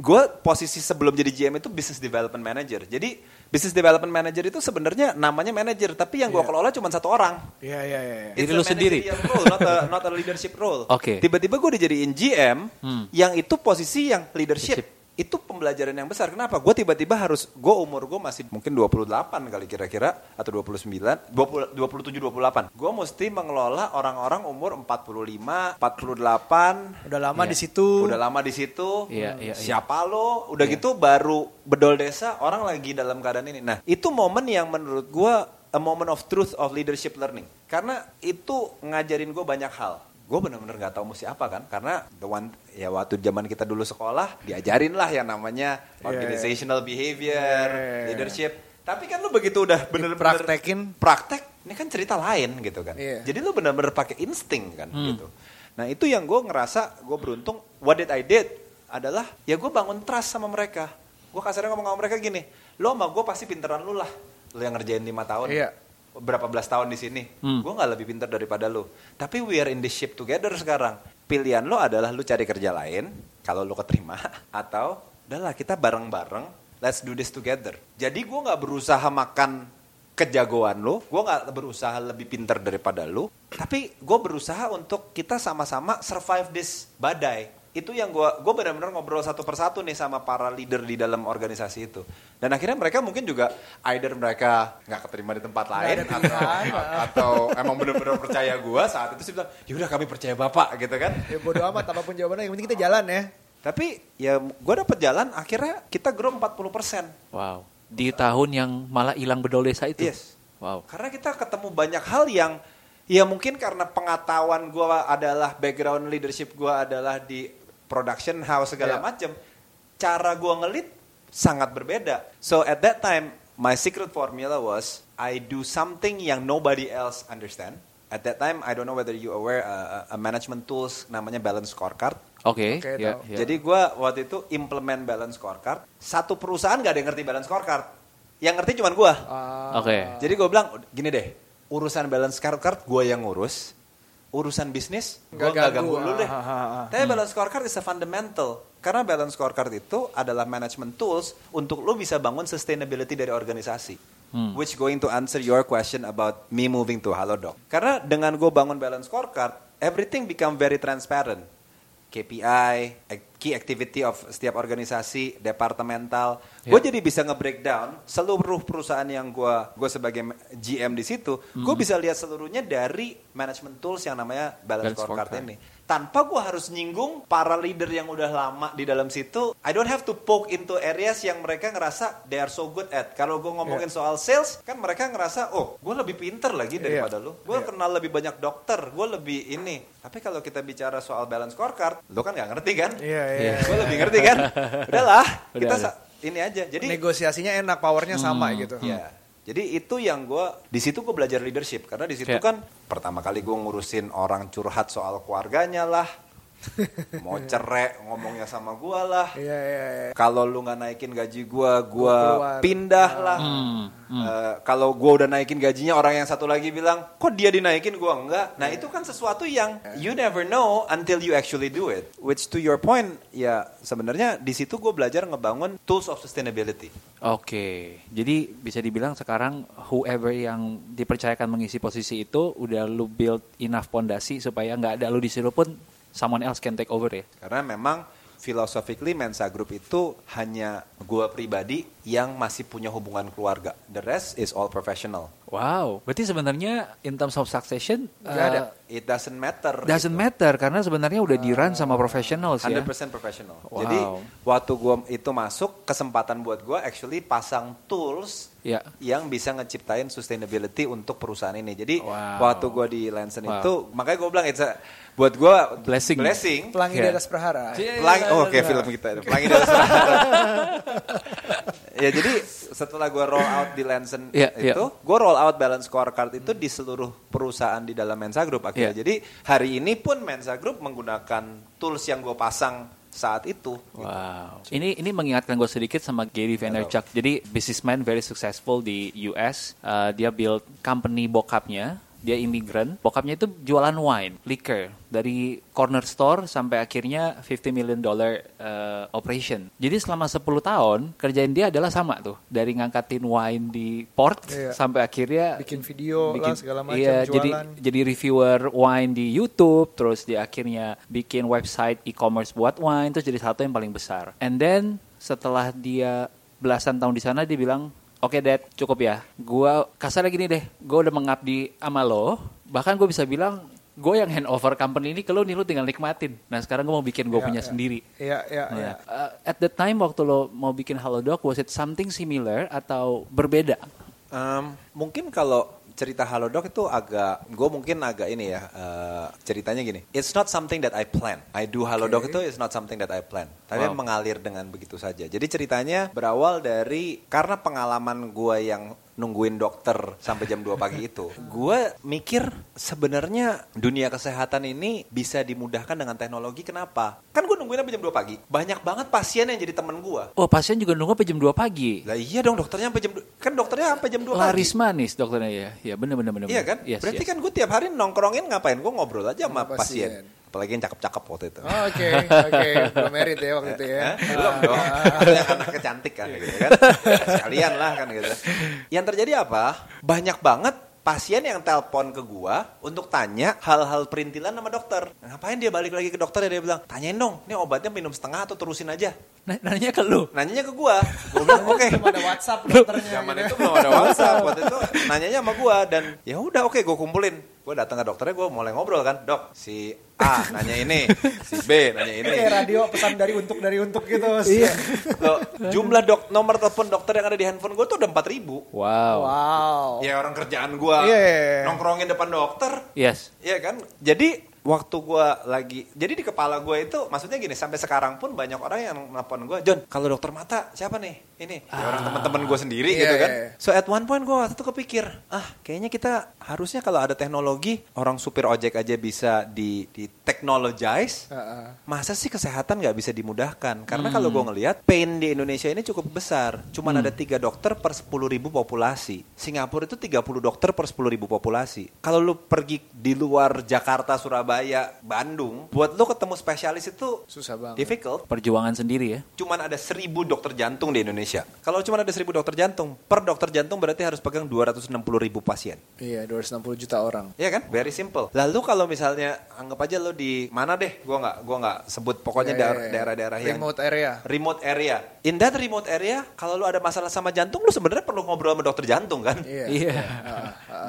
S2: gue posisi sebelum jadi GM itu business development manager. Jadi business development manager itu sebenarnya namanya manager, tapi yang gue kelola cuma satu orang.
S3: Iya, iya, iya. iya.
S4: Diri
S2: It's
S4: lu sendiri?
S2: Role, not, a, not a leadership role.
S4: Oke.
S2: Tiba-tiba gue dijadiin GM,
S4: Hmm.
S2: yang itu posisi yang leadership.
S4: Leadership.
S2: Itu pembelajaran yang besar. Kenapa? Gue tiba-tiba harus, gue umur gue masih mungkin 28 kali kira-kira, atau 29, 20, 27, 28. Gue mesti mengelola orang-orang umur 45, 48,
S3: Udah lama
S4: Iya.
S3: di situ.
S2: udah lama di situ.
S4: Iya, iya, iya.
S2: Siapa lo? Udah gitu baru bedol desa orang lagi dalam keadaan ini. Nah, itu momen yang menurut gua a moment of truth of leadership learning. Karena itu ngajarin gue banyak hal. Gue bener-bener nggak tahu mesti apa kan. Karena the one ya waktu zaman kita dulu sekolah diajarin lah yang namanya organizational behavior,
S3: Iya.
S2: leadership. Tapi kan lu begitu udah bener-bener
S3: Dipraktekin.
S2: praktek, ini kan cerita lain gitu kan.
S3: Iya.
S2: Jadi lu bener-bener pakai insting kan gitu. Nah itu yang gue ngerasa gue beruntung. What did I did adalah ya gue bangun trust sama mereka. Gue kasarnya ngomong sama mereka gini, lo sama gue pasti pinteran lu lah. Lo yang ngerjain lima tahun.
S3: Iya.
S2: Berapa belas tahun di sini.
S4: Hmm.
S2: Gue nggak lebih pintar daripada lo. Tapi we are in this ship together sekarang. Pilihan lo adalah lu cari kerja lain. Kalau lo keterima. Atau udahlah kita bareng-bareng. Let's do this together. Jadi gue nggak berusaha makan kejagoan lo, gue nggak berusaha lebih pintar daripada lo, tapi gue berusaha untuk kita sama-sama survive this badai. Itu yang gue, gue benar-benar ngobrol satu persatu nih sama para leader di dalam organisasi itu. Dan akhirnya mereka mungkin juga either mereka nggak keterima di tempat lain atau, atau emang benar-benar percaya gue saat itu sih bilang, yaudah kami percaya bapak gitu kan.
S3: Ya bodo amat apa pun jawabannya, yang penting kita jalan ya.
S2: Tapi ya gue dapet jalan, akhirnya kita grow 40%.
S4: Wow. Di tahun yang malah hilang bedol desa itu.
S2: Yes.
S4: Wow.
S2: Karena kita ketemu banyak hal yang ya mungkin karena pengetahuan gue adalah background leadership gue adalah di production house segala
S3: Iya.
S2: macam. Cara gue ngelit sangat berbeda. So at that time my secret formula was I do something yang nobody else understand. At that time I don't know whether you aware uh, a management tools namanya balance scorecard.
S4: Oke.
S3: Oke,
S4: ya,
S3: tahu.
S4: ya.
S2: Jadi gue waktu itu implement balance scorecard. Satu perusahaan gak ada yang ngerti balance scorecard. Yang ngerti cuma gue.
S3: Ah,
S4: Oke.
S2: Jadi gue bilang gini deh, urusan balance scorecard gue yang ngurus, urusan bisnis gue
S3: Nggak
S2: gak
S3: ganggu.
S2: lu deh.
S3: Ah, ah, ah.
S2: Tapi balance scorecard is a fundamental. Karena balance scorecard itu adalah management tools untuk lu bisa bangun sustainability dari organisasi.
S4: Hmm.
S2: Which going to answer your question about me moving to Halodoc. Karena dengan gue bangun balance scorecard, everything become very transparent. KPI, key activity of setiap organisasi, departemental. Gue jadi bisa nge-breakdown seluruh perusahaan yang gue gue sebagai GM di situ, gue bisa lihat seluruhnya dari management tools yang namanya balance,
S4: Balance
S2: scorecard ini. Tanpa gue harus nyinggung para leader yang udah lama di dalam situ, I don't have to poke into areas yang mereka ngerasa they are so good at. Kalau gue ngomongin soal sales, kan mereka ngerasa, oh, gue lebih pinter lagi daripada lu. Gue kenal lebih banyak dokter, gue lebih ini. Tapi kalau kita bicara soal balance scorecard, lu kan nggak ngerti kan?
S3: Iya, iya.
S2: Gue lebih ngerti kan? Udahlah, kita
S4: Udah,
S2: ini aja. Jadi
S3: Negosiasinya enak, powernya sama gitu.
S2: Ya. Jadi itu yang gue di situ gue belajar leadership karena di situ
S4: Ya.
S2: kan pertama kali gue ngurusin orang curhat soal keluarganya lah, mau cerai ngomongnya sama gue lah.
S3: Iya, iya, iya.
S2: Kalau lu nggak naikin gaji gue, gue pindah lah.
S4: Hmm,
S2: Eh, kalau gue udah naikin gajinya, orang yang satu lagi bilang, kok dia dinaikin gue enggak? Nah itu kan sesuatu yang you never know until you actually do it. Which to your point, ya sebenarnya di situ gue belajar ngebangun tools of sustainability.
S4: Oke, jadi bisa dibilang sekarang whoever yang dipercayakan mengisi posisi itu udah lu build enough pondasi supaya nggak ada lu di situ pun someone else can take over ya.
S2: Karena memang philosophically Mensa Group itu hanya gua pribadi yang masih punya hubungan keluarga. The rest is all professional.
S4: Wow, berarti sebenarnya in terms of succession
S2: ada.
S4: uh,
S2: It doesn't matter.
S4: doesn't
S2: gitu.
S4: matter karena sebenarnya udah di run sama professionals ya.
S2: 100% professional.
S4: Wow.
S2: Jadi waktu gua itu masuk, kesempatan buat gua actually pasang tools
S4: Ya.
S2: yang bisa ngeciptain sustainability untuk perusahaan ini. Jadi
S4: Wow.
S2: waktu gua di Lansen
S4: Wow.
S2: itu, makanya gua bilang it's a, buat gua
S4: Blessing.
S2: blessing.
S3: Pelangi
S4: Iya.
S3: di atas prahara.
S2: Pelangi, oh kayak film kita, Pelangi dari Sahara. ya jadi setelah gue roll out di Lansen
S4: Iya, iya.
S2: itu, gue roll out balance scorecard itu di seluruh perusahaan di dalam Mensa Group akhirnya.
S4: Iya.
S2: Jadi hari ini pun Mensa Group menggunakan tools yang gue pasang saat itu.
S4: Wow. Ini ini mengingatkan gue sedikit sama Gary Vaynerchuk. Jadi businessman very successful di US. Uh, dia build company bokapnya. Dia imigran. Bokapnya itu jualan wine, liquor dari corner store sampai akhirnya 50 million dollar uh, operation. Jadi selama 10 tahun kerjaan dia adalah sama tuh. Dari ngangkatin wine di port
S3: Iya.
S4: sampai akhirnya
S3: Bikin video lah, segala macam,
S4: Iya, jadi
S3: jualan.
S4: jadi reviewer wine di YouTube, terus dia akhirnya bikin website e-commerce buat wine, terus jadi satu yang paling besar. And then setelah dia belasan tahun di sana dia bilang, oke dad cukup ya, gua kasar lagi nih deh, gua udah mengabdi sama lo, bahkan gue bisa bilang gue yang handover company ini ke lo nih lo tinggal nikmatin. Nah sekarang gue mau bikin gue
S3: Iya,
S4: punya
S3: iya.
S4: sendiri.
S3: Iya, iya,
S4: Nah,
S3: iya.
S4: uh, at the time waktu lo mau bikin Halodoc, was it something similar atau berbeda?
S2: Um, mungkin kalau cerita Halodoc itu agak, gue mungkin agak ini ya, eh, ceritanya gini. It's not something that I plan. I do Halodoc
S3: Oke.
S2: itu is not something that I plan. Tapi
S4: Wow.
S2: mengalir dengan begitu saja. Jadi ceritanya berawal dari, karena pengalaman gue yang nungguin dokter sampai jam 2 pagi itu. Gue mikir sebenarnya dunia kesehatan ini bisa dimudahkan dengan teknologi. Kenapa? Kan gue nungguin sampai jam 2 pagi. Banyak banget pasien yang jadi temen gue.
S4: Oh pasien juga nunggu sampai jam 2 pagi.
S2: Lah iya dong dokternya sampai jam 2. Kan dokternya sampai jam 2 pagi.
S4: Laris manis dokternya ya. Ya benar benar benar.
S2: Iya kan?
S4: Yes,
S2: Berarti
S4: yes.
S2: kan gue tiap hari nongkrongin ngapain? Gue ngobrol aja sama
S3: Sama
S2: pasien.
S3: pasien.
S2: Apalagi yang cakep-cakep waktu itu.
S3: Oh, Oke, oke. Belum merit ya waktu itu ya.
S2: Hah? Belum dong. Ada yang anaknya cantik kan gitu kan. Sekalian lah kan gitu. Yang terjadi apa? Banyak banget pasien yang telepon ke gua untuk tanya hal-hal perintilan sama dokter. Ngapain dia balik lagi ke dokter ya dia bilang, tanyain dong, ini obatnya minum setengah atau terusin aja.
S4: Nah, nanya ke lu.
S2: Nanyanya ke gua. Gua bilang, oke.
S3: Belum ada WhatsApp dokternya.
S2: Zaman
S3: gitu.
S2: itu belum ada WhatsApp waktu itu nanyanya sama gua dan ya udah oke gue kumpulin. Gue datang ke dokternya gue mulai ngobrol kan, dok si A nanya ini, si B nanya ini.
S3: Kayak radio pesan dari untuk dari untuk gitu.
S2: Iya. Loh, jumlah dok nomor telepon dokter yang ada di handphone gue tuh udah 4000 ribu.
S4: Wow.
S3: Wow.
S2: Ya orang kerjaan gua
S3: Iya, iya, iya.
S2: nongkrongin depan dokter.
S4: Yes.
S2: Iya kan? Jadi waktu gua lagi jadi di kepala gue itu maksudnya gini sampai sekarang pun banyak orang yang nelfon gue John kalau dokter mata siapa nih? Ini ya orang teman-teman gue sendiri
S3: Iya,
S2: gitu kan.
S3: iya, iya.
S2: so at one point gue waktu itu kepikir ah kayaknya kita harusnya kalau ada teknologi orang supir ojek aja bisa di di technologize
S3: Heeh.
S2: masa sih kesehatan nggak bisa dimudahkan? Karena kalau gue ngelihat pain di Indonesia ini cukup besar. Cuman ada tiga dokter per 10 ribu populasi. Singapura itu 30 dokter per 10 ribu populasi. Kalau lu pergi di luar Jakarta Surabaya Bandung buat lu ketemu spesialis itu
S3: Susah banget.
S2: difficult
S4: Perjuangan sendiri ya.
S2: cuman ada seribu dokter jantung di Indonesia. Kalau cuma ada 1000 dokter jantung, per dokter jantung berarti harus pegang 260 ribu pasien.
S3: Iya, 260 juta orang.
S2: Iya kan? Very simple. Lalu kalau misalnya anggap aja lo di mana deh? Gua nggak gua nggak sebut pokoknya
S3: Iya,
S2: daer-
S3: iya, iya.
S2: daerah-daerah yang
S3: Remote area.
S2: remote area. In that remote area, kalau lo ada masalah sama jantung, lo sebenarnya perlu ngobrol sama dokter jantung kan?
S3: Iya.
S4: Iya.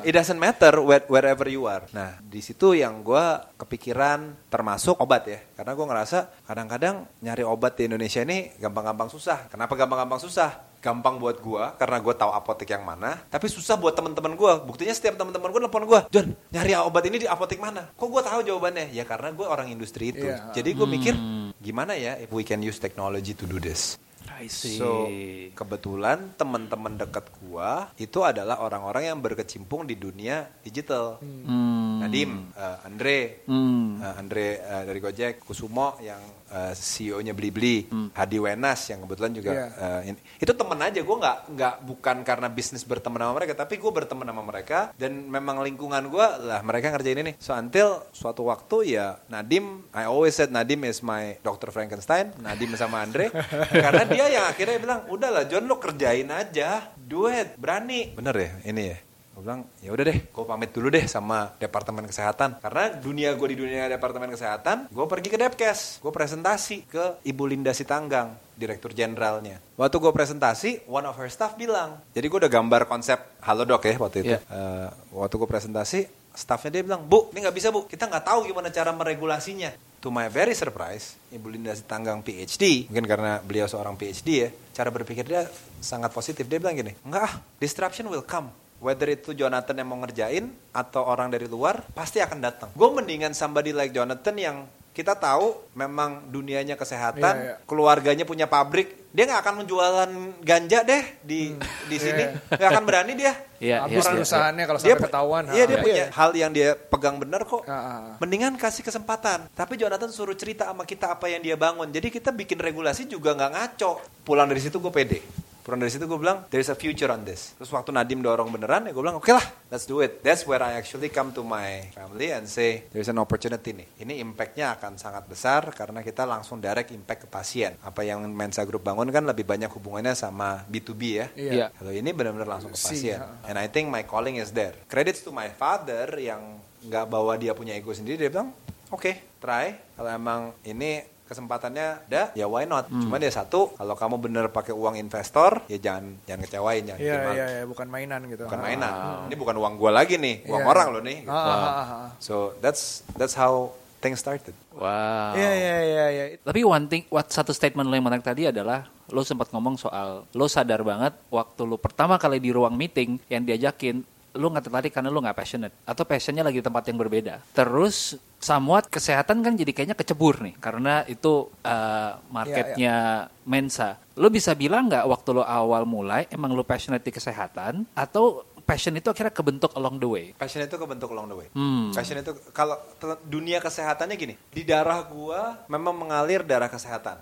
S2: It doesn't matter where- wherever you are. Nah, di situ yang gue kepikiran termasuk obat ya. Karena gue ngerasa kadang-kadang nyari obat di Indonesia ini gampang-gampang susah. Kenapa gampang-gampang susah? Gampang buat gue karena gue tahu apotek yang mana. Tapi susah buat teman-teman gue. Buktinya setiap teman-teman gue nelfon gue, John, nyari obat ini di apotek mana? Kok gue tahu jawabannya? Ya karena gue orang industri itu.
S3: Iya.
S2: Jadi gue mikir gimana ya if we can use technology to do this.
S4: I see.
S2: So kebetulan teman-teman dekat gua itu adalah orang-orang yang berkecimpung di dunia digital.
S4: Hmm.
S2: Nadim, eh, Andre,
S4: Hmm.
S2: eh, Andre eh, dari Gojek, Kusumo yang eh, CEO-nya Blibli,
S4: Hmm.
S2: Hadi Wenas yang kebetulan juga
S3: Iya.
S2: eh, ini. itu temen aja gue nggak nggak bukan karena bisnis berteman sama mereka, tapi gue berteman sama mereka dan memang lingkungan gue lah mereka ngerjain ini. So until suatu waktu ya Nadim, I always said Nadim is my Dr. Frankenstein, Nadim sama Andre, karena dia yang akhirnya bilang udahlah John lo kerjain aja, do it, berani. Bener ya ini ya. Gue bilang, ya udah deh, gue pamit dulu deh sama Departemen Kesehatan. Karena dunia gue di dunia Departemen Kesehatan, gue pergi ke Depkes. Gue presentasi ke Ibu Linda Sitanggang, Direktur Jenderalnya. Waktu gue presentasi, one of her staff bilang, jadi gue udah gambar konsep Halodoc ya waktu itu.
S4: Iya.
S2: Eh, waktu gue presentasi, staffnya dia bilang, Bu, ini nggak bisa bu, kita nggak tahu gimana cara meregulasinya. To my very surprise, Ibu Linda Sitanggang PhD, mungkin karena beliau seorang PhD ya, cara berpikir dia sangat positif. Dia bilang gini, enggak ah, disruption will come. Whether itu Jonathan yang mau ngerjain atau orang dari luar, pasti akan datang. Gue mendingan somebody like Jonathan yang kita tahu memang dunianya kesehatan,
S3: Iya, iya.
S2: keluarganya punya pabrik, dia nggak akan menjualan ganja deh di di sini, nggak akan berani dia.
S4: Iya,
S3: Habis
S4: iya, iya.
S3: perusahaannya kalau
S2: Dia
S3: sampai
S2: pu-
S3: ketahuan.
S2: Iya dia
S3: ah.
S2: punya hal yang dia pegang benar kok.
S3: Ah, ah.
S2: Mendingan kasih kesempatan. Tapi Jonathan suruh cerita sama kita apa yang dia bangun. Jadi kita bikin regulasi juga nggak ngaco. Pulang dari situ gue pede. Pulang dari situ gue bilang, there's a future on this. Terus waktu Nadim dorong beneran, ya gue bilang, oke lah, let's do it. That's where I actually come to my family and say, there's an opportunity nih. Ini impactnya akan sangat besar karena kita langsung direct impact ke pasien. Apa yang Mensa Group bangun kan lebih banyak hubungannya sama B2B ya.
S3: Iya.
S4: Iya.
S2: Kalau ini benar-benar langsung ke
S3: Si,
S2: pasien. And I think my calling is there. Credits to my father yang nggak bawa dia punya ego sendiri. Dia bilang, oke, try. Kalau emang ini kesempatannya ada, ya why not?
S3: Hmm.
S2: Cuma dia satu, kalau kamu bener pakai uang investor, ya jangan jangan kecewain, jangan
S3: Iya, iya, iya, bukan mainan gitu.
S2: Bukan
S3: Ah.
S2: mainan. Ini bukan uang gua lagi nih, uang
S3: Iya.
S2: orang loh nih.
S3: Ah, ah, ah, ah.
S2: So that's that's how things started.
S4: Wow.
S3: Iya, iya, iya, iya.
S4: Tapi one thing, what satu statement lo yang menarik tadi adalah lo sempat ngomong soal lo sadar banget waktu lo pertama kali di ruang meeting yang diajakin lo nggak tertarik karena lo nggak passionate atau passionnya lagi di tempat yang berbeda. Terus somewhat kesehatan kan jadi kayaknya kecebur nih karena itu uh, marketnya Mensa. Lo bisa bilang nggak waktu lo awal mulai emang lo passionate di kesehatan atau passion itu akhirnya kebentuk along the way?
S2: Passion itu kebentuk along the way.
S4: Hmm.
S2: Passion itu kalau dunia kesehatannya gini, di darah gua memang mengalir darah kesehatan.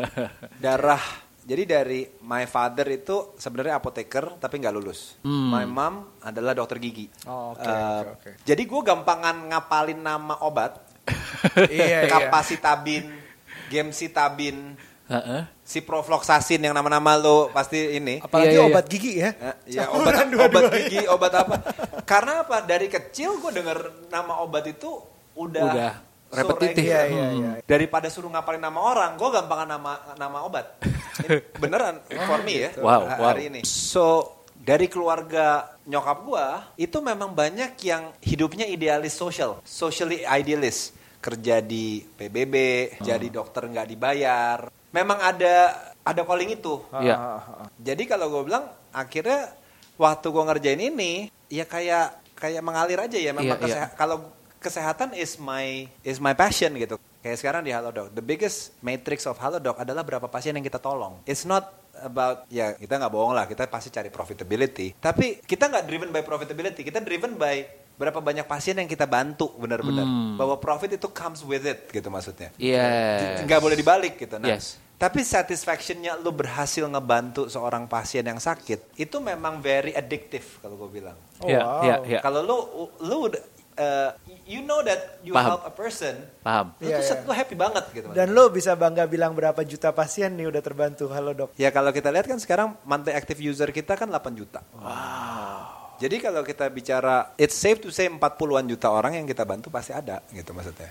S2: darah jadi dari my father itu sebenarnya apoteker tapi nggak lulus.
S4: Hmm.
S2: My mom adalah dokter gigi.
S3: Oh, oke,
S2: Eh,
S3: oke, oke.
S2: Jadi gue gampangan ngapalin nama obat,
S3: Iya, iya.
S2: kapasitabin, gemcitabin,
S4: Heeh.
S2: ciprofloxacin yang nama-nama lo pasti ini.
S3: Apalagi
S4: Iya, iya, iya.
S3: obat gigi ya.
S2: Eh, ya obat obat gigi obat apa karena apa dari kecil gue denger nama obat itu udah
S4: Udah repetitif.
S2: regular.
S3: Iya, iya, iya.
S2: daripada suruh ngapalin nama orang gue gampangan nama nama obat Ini beneran for me ya
S4: Wow,
S2: ha-
S4: wow.
S2: hari ini so dari keluarga nyokap gue itu memang banyak yang hidupnya idealis sosial socially idealist kerja di PBB jadi dokter nggak dibayar memang ada ada calling itu
S4: Iya.
S3: Ah, ah, ah.
S2: jadi kalau gue bilang akhirnya waktu gue ngerjain ini ya kayak kayak mengalir aja ya memang
S4: Iya,
S2: keseha- kalau kesehatan is my is my passion gitu. Kayak sekarang di Halodoc, the biggest matrix of Halodoc adalah berapa pasien yang kita tolong. It's not about ya kita nggak bohong lah, kita pasti cari profitability. Tapi kita nggak driven by profitability, kita driven by berapa banyak pasien yang kita bantu benar-benar.
S4: Hmm.
S2: Bahwa profit itu comes with it gitu maksudnya
S4: Iya.
S2: nggak boleh dibalik gitu. Nah,
S4: Yes.
S2: tapi satisfactionnya lu berhasil ngebantu seorang pasien yang sakit itu memang very addictive kalau gue bilang.
S3: Oh,
S4: Iya,
S3: wow.
S4: iya, iya.
S2: Kalau lu lu uh, you know that you
S4: Paham.
S2: help a person,
S4: Paham.
S2: lu
S3: Iya,
S2: tuh set-
S3: iya.
S2: lu happy banget gitu.
S3: Dan lo bisa bangga bilang berapa juta pasien nih udah terbantu. Halo dok.
S2: Ya kalau kita lihat kan sekarang monthly active user kita kan 8 juta. Wow. Jadi kalau kita bicara it's safe to say 40-an juta orang yang kita bantu pasti ada gitu maksudnya.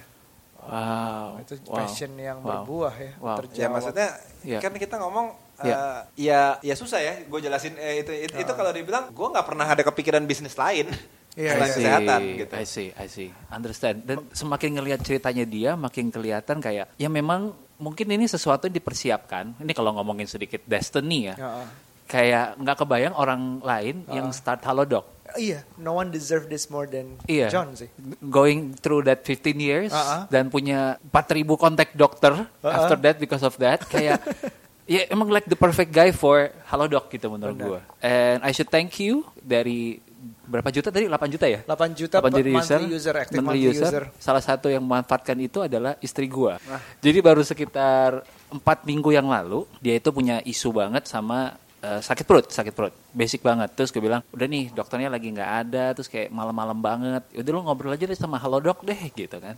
S4: Wow.
S3: Itu
S4: wow.
S3: passion yang
S4: Wow.
S3: berbuah ya.
S4: Wow.
S3: terjawab.
S2: Ya maksudnya
S4: Iya.
S2: kan kita ngomong
S4: Iya.
S2: eh, ya ya susah ya gue jelasin eh, itu itu, itu kalau dibilang gue nggak pernah ada kepikiran bisnis lain
S3: Iya,
S2: selain kesehatan gitu.
S4: I see, I see. Understand. Dan semakin ngelihat ceritanya dia, makin kelihatan kayak ya memang mungkin ini sesuatu yang dipersiapkan. Ini kalau ngomongin sedikit destiny ya.
S3: Ya, ah.
S4: Kayak nggak kebayang orang lain yang start Halodoc.
S3: Iya, no one deserve this more than
S4: Iya.
S3: John sih.
S4: Going through that 15 years
S3: Uh-uh.
S4: dan punya 4000 kontak dokter
S3: Uh-uh.
S4: after that because of that kayak ya emang like the perfect guy for Halodoc gitu menurut gue. And I should thank you dari berapa juta tadi? 8 juta ya?
S3: 8 juta
S4: 8
S3: per
S4: juta
S3: monthly user, active monthly user.
S4: Salah satu yang memanfaatkan itu adalah istri gua. Jadi baru sekitar empat minggu yang lalu dia itu punya isu banget sama eh, sakit perut, sakit perut, basic banget. Terus gue bilang, udah nih dokternya lagi nggak ada, terus kayak malam-malam banget. Udah lu ngobrol aja deh sama Halodoc deh gitu kan.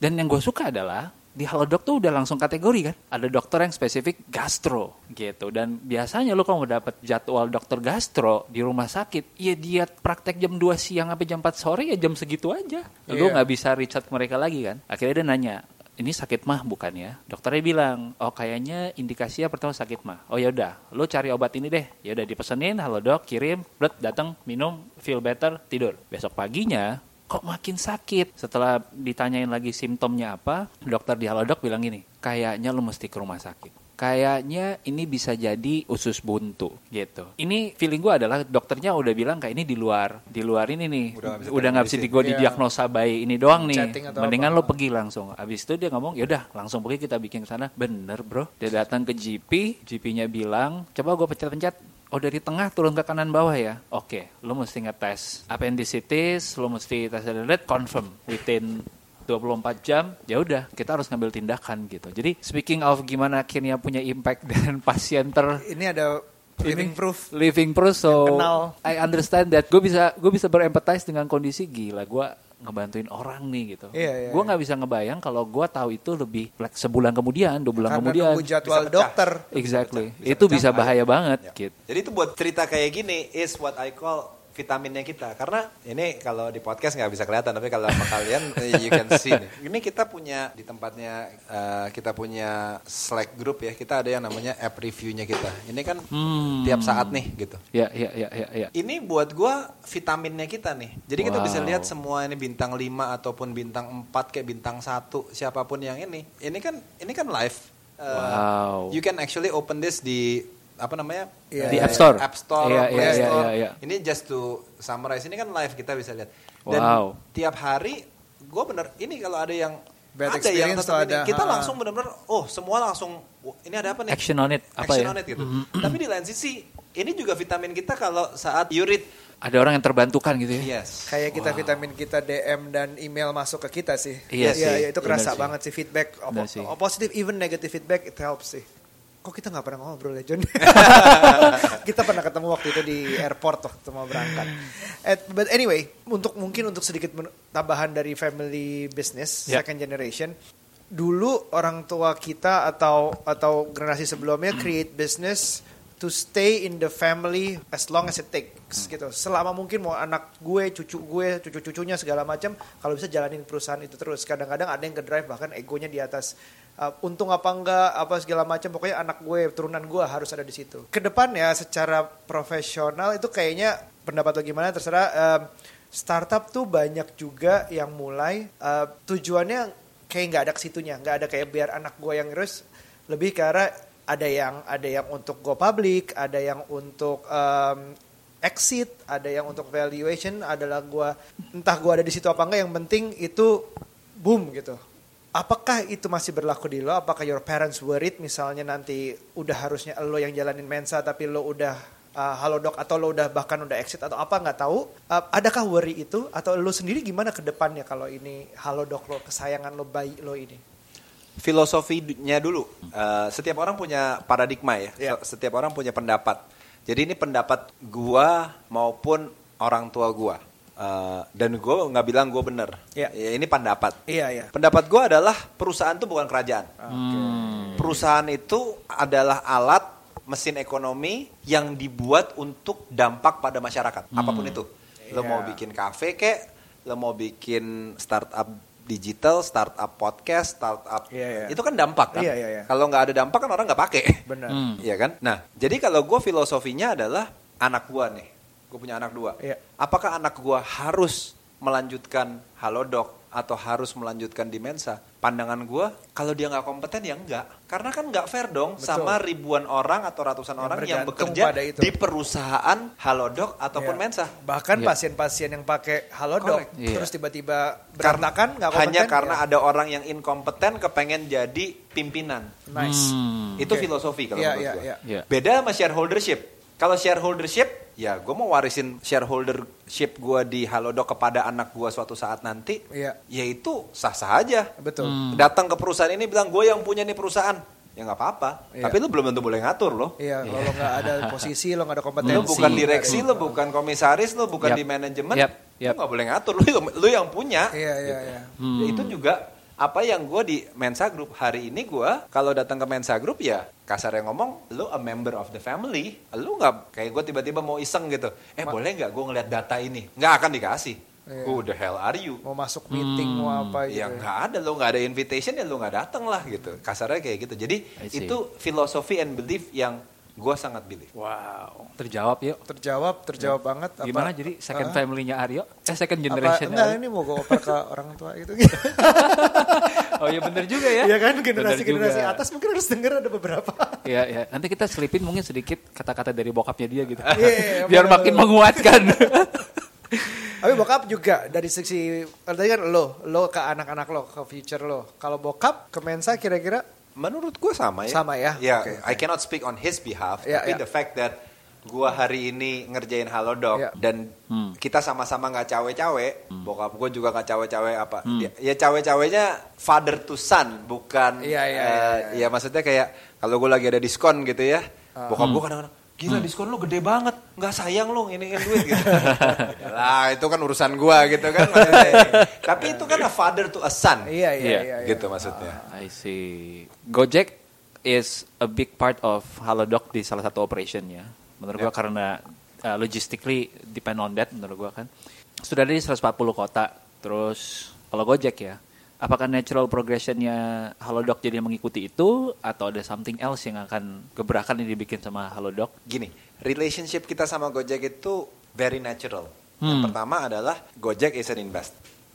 S4: Dan yang gue suka adalah di Halodoc tuh udah langsung kategori kan. Ada dokter yang spesifik gastro gitu. Dan biasanya lu kalau mau dapat jadwal dokter gastro di rumah sakit, ya dia praktek jam 2 siang sampai jam 4 sore ya jam segitu aja. Lu
S3: Iya.
S4: nggak bisa ke mereka lagi kan. Akhirnya dia nanya, ini sakit mah bukan ya? Dokternya bilang, oh kayaknya indikasinya pertama sakit mah. Oh ya udah, lu cari obat ini deh. Ya udah dipesenin, halo dok, kirim, bret, datang, minum, feel better, tidur. Besok paginya kok makin sakit. Setelah ditanyain lagi simptomnya apa, dokter di Halodoc bilang gini, kayaknya lu mesti ke rumah sakit. Kayaknya ini bisa jadi usus buntu gitu. Ini feeling gua adalah dokternya udah bilang kayak ini di luar, di luar ini nih,
S2: Udah nggak bisa
S4: bisa di
S3: Iya.
S4: didiagnosa bayi ini doang nih.
S3: Chatting
S4: Mendingan
S3: apa.
S4: lo pergi langsung. Abis itu dia ngomong, yaudah langsung pergi kita bikin ke sana. Bener bro. Dia datang ke GP, GP-nya bilang, coba gue pencet-pencet. Oh dari tengah turun ke kanan bawah ya. Oke, lo mesti ngetes appendicitis, lo mesti tes red confirm within 24 jam. Ya udah, kita harus ngambil tindakan gitu. Jadi speaking of gimana akhirnya punya impact dan pasien ter
S3: Ini ada living proof.
S4: living proof so
S3: kenal.
S4: I understand that gue bisa gue bisa berempathize dengan kondisi gila gue ngebantuin orang nih gitu
S3: Iya, iya,
S4: gue
S3: iya.
S4: nggak bisa ngebayang kalau gue tahu itu lebih like sebulan kemudian dua bulan
S3: Karena
S4: kemudian
S3: nunggu jadwal
S2: Bisa
S3: dokter.
S4: exactly
S2: Bisa
S4: itu
S2: pecah,
S4: bisa bahaya
S2: bahaya.
S4: banget
S2: Ya.
S4: gitu
S2: Jadi itu buat cerita kayak gini is what I call vitaminnya kita. Karena ini kalau di podcast nggak bisa kelihatan, tapi kalau sama kalian eh, you can see. nih. Ini kita punya di tempatnya eh, kita punya Slack group ya. Kita ada yang namanya app reviewnya kita. Ini kan
S4: Hmm.
S2: tiap saat nih gitu.
S4: ya ya ya ya ya
S2: Ini buat gua vitaminnya kita nih. Jadi kita
S4: Wow.
S2: bisa lihat semua ini bintang 5 ataupun bintang 4 kayak bintang 1 siapa pun yang ini. Ini kan ini kan live. Uh,
S4: Wow.
S2: You can actually open this di apa namanya?
S3: Iya.
S4: Di
S2: Eh,
S4: App Store.
S2: App Store,
S4: Iya,
S2: Play
S4: iya, iya,
S2: Store.
S4: iya, iya.
S2: Ini just to summarize ini kan live kita bisa lihat. Dan
S4: Wow.
S2: tiap hari gue bener ini kalau ada yang
S3: Bad
S2: ada yang tetap
S3: ada,
S2: kita
S3: ha.
S2: langsung bener-bener oh semua langsung "Wah, ini ada apa nih?
S4: action on it apa
S2: Action
S4: ya
S2: on it gitu. Tapi di lain sisi ini juga vitamin kita kalau saat you read
S4: ada orang yang terbantukan gitu ya
S2: yes.
S3: Kayak kita vitamin kita DM dan email masuk ke kita sih.
S4: Iya sih,
S3: iya, itu kerasa banget sih feedback. Op- positive even negative feedback it helps sih. Kok kita nggak pernah ngobrol ya John? kita pernah ketemu waktu itu di airport waktu mau berangkat. Eh, but anyway, untuk mungkin untuk sedikit tambahan dari family business
S4: Ya.
S3: second generation. Dulu orang tua kita atau atau generasi sebelumnya create business to stay in the family as long as it takes gitu. Selama mungkin mau anak gue, cucu gue, cucu-cucunya segala macam, kalau bisa jalanin perusahaan itu terus. Kadang-kadang ada yang ke drive bahkan egonya di atas uh, untung apa enggak, apa segala macam. Pokoknya anak gue, turunan gue harus ada di situ. Ke depannya secara profesional itu kayaknya pendapat lo gimana terserah. Um, startup tuh banyak juga yang mulai uh, tujuannya kayak nggak ada ke situnya, nggak ada kayak biar anak gue yang terus lebih ke arah ada yang ada yang untuk go public, ada yang untuk um, exit, ada yang untuk valuation, adalah gua entah gua ada di situ apa enggak yang penting itu boom gitu. Apakah itu masih berlaku di lo? Apakah your parents worried misalnya nanti udah harusnya lo yang jalanin mensa tapi lo udah uh, halodoc atau lo udah bahkan udah exit atau apa nggak tahu? Uh, adakah worry itu atau lo sendiri gimana ke depannya kalau ini halodoc lo kesayangan lo bayi lo ini?
S2: filosofinya dulu. Eh, setiap orang punya paradigma ya. So- Setiap orang punya pendapat. Jadi ini pendapat gua maupun orang tua gua. Uh, dan gue nggak bilang gue bener.
S3: Iya.
S2: Ya, ini pendapat.
S3: Iya, iya.
S2: Pendapat gue adalah perusahaan itu bukan kerajaan. Perusahaan itu adalah alat mesin ekonomi yang dibuat untuk dampak pada masyarakat, apa pun itu. Lo mau
S3: Iya.
S2: bikin kafe kek, lo mau bikin startup digital, startup podcast, startup,
S3: Iya, iya.
S2: itu kan dampak kan.
S3: Iya, iya, iya.
S2: Kalau nggak ada dampak kan orang nggak pakai.
S3: Benar.
S2: Iya kan? Nah, jadi kalau gue filosofinya adalah anak gue nih, gue punya anak dua.
S3: Iya.
S2: Apakah anak gue harus melanjutkan halodoc atau harus melanjutkan di Mensa? Pandangan gue, kalau dia nggak kompeten ya enggak. Karena kan nggak fair dong
S3: Betul.
S2: sama ribuan orang atau ratusan
S3: Yang
S2: orang yang bekerja
S3: pada itu.
S2: di perusahaan halodoc ataupun
S3: Iya.
S2: Mensa.
S3: Bahkan
S4: Iya.
S3: pasien-pasien yang pakai halodoc
S2: Correct.
S4: Iya.
S3: terus tiba-tiba berantakan nggak kompeten.
S2: Hanya karena
S3: ya.
S2: ada orang yang inkompeten kepengen jadi pimpinan.
S3: nice.
S4: Hmm.
S2: Itu
S3: Oke.
S2: filosofi kalau
S3: Iya,
S2: menurut
S3: iya,
S2: gua.
S3: iya.
S4: Iya.
S2: Beda sama shareholdership. Kalau shareholdership, ya gue mau warisin shareholdership gue di Halodoc kepada anak gue suatu saat nanti.
S3: Iya.
S2: Ya itu sah-sah aja.
S3: Betul.
S4: Hmm.
S2: Datang ke perusahaan ini bilang gue yang punya nih perusahaan. Ya nggak apa-apa.
S3: Iya.
S2: Tapi lu belum tentu boleh ngatur loh.
S3: Iya, kalau lo nggak ada posisi, lo nggak ada kompetensi.
S2: Lu bukan
S4: Tensi.
S2: direksi, lu bukan komisaris, lu bukan
S4: Yap.
S2: di manajemen.
S4: Yap,
S2: Lu
S4: yap.
S2: nggak boleh ngatur. Lu, lu yang punya.
S3: Iya, iya, iya.
S2: Ya, itu juga apa yang gue di Mensa Group hari ini gue kalau datang ke Mensa Group ya kasar yang ngomong lu a member of the family. Lu nggak kayak gue tiba-tiba mau iseng gitu. Eh boleh nggak gue ngeliat data ini? Nggak akan dikasih.
S3: Iya.
S2: who the hell are you?
S3: Mau masuk meeting, mau apa gitu.
S2: ya nggak ada lu nggak ada invitation ya lu nggak datang lah gitu. Kasarnya kayak gitu. Jadi itu filosofi and belief yang gue sangat believe
S3: Wow.
S4: Terjawab yuk.
S3: Terjawab, terjawab banget. Apa-
S4: Gimana jadi second
S3: Hah?
S4: family-nya Aryo? Eh second
S3: Apa,
S4: generation
S3: enggak, ini mau gue oper ke orang tua gitu.
S4: Oh iya bener juga ya.
S3: Iya kan, generasi-generasi atas mungkin harus denger ada beberapa.
S4: Iya, iya. Nanti kita selipin mungkin sedikit kata-kata dari bokapnya dia gitu.
S3: Iya,
S4: Biar
S3: bener.
S4: makin menguatkan.
S3: Tapi bokap juga dari sisi, tadi kan lo, lo ke anak-anak lo, ke future lo. Kalau bokap ke Mensa kira-kira
S2: menurut gue sama ya
S3: Sama ya?
S2: ya
S3: Oke,
S2: I cannot speak on his behalf
S3: Ya,
S2: tapi
S3: ya.
S2: the fact that gue hari ini ngerjain halodoc
S3: Ya.
S2: dan
S4: Hmm.
S2: kita sama-sama nggak cawe-cawe bokap gue juga nggak cawe-cawe apa Dia- ya cawe-cawenya father to son bukan
S3: Iya, iya,
S2: eh,
S3: iya, iya.
S2: ya maksudnya kayak kalau gue lagi ada diskon gitu ya
S3: Ah.
S2: bokap
S3: Hmm.
S2: gue kadang-kadang gila diskon lu gede banget nggak sayang lu ini duit gitu lah itu kan urusan gue gitu kan maksudnya. tapi itu kan a father to a son
S3: Iya, iya,
S4: Iya,
S3: iya. iya.
S2: gitu maksudnya
S4: I see. Gojek is a big part of Halodoc di salah satu operationnya. Menurut gua karena uh, logistically depend on that menurut gua kan. Sudah ada di 140 kota. Terus kalau Gojek ya, apakah natural progressionnya Halodoc jadi mengikuti itu atau ada something else yang akan gebrakan yang dibikin sama Halodoc?
S2: gini, relationship kita sama Gojek itu very natural. Yang
S4: Hmm.
S2: pertama adalah Gojek is an invest.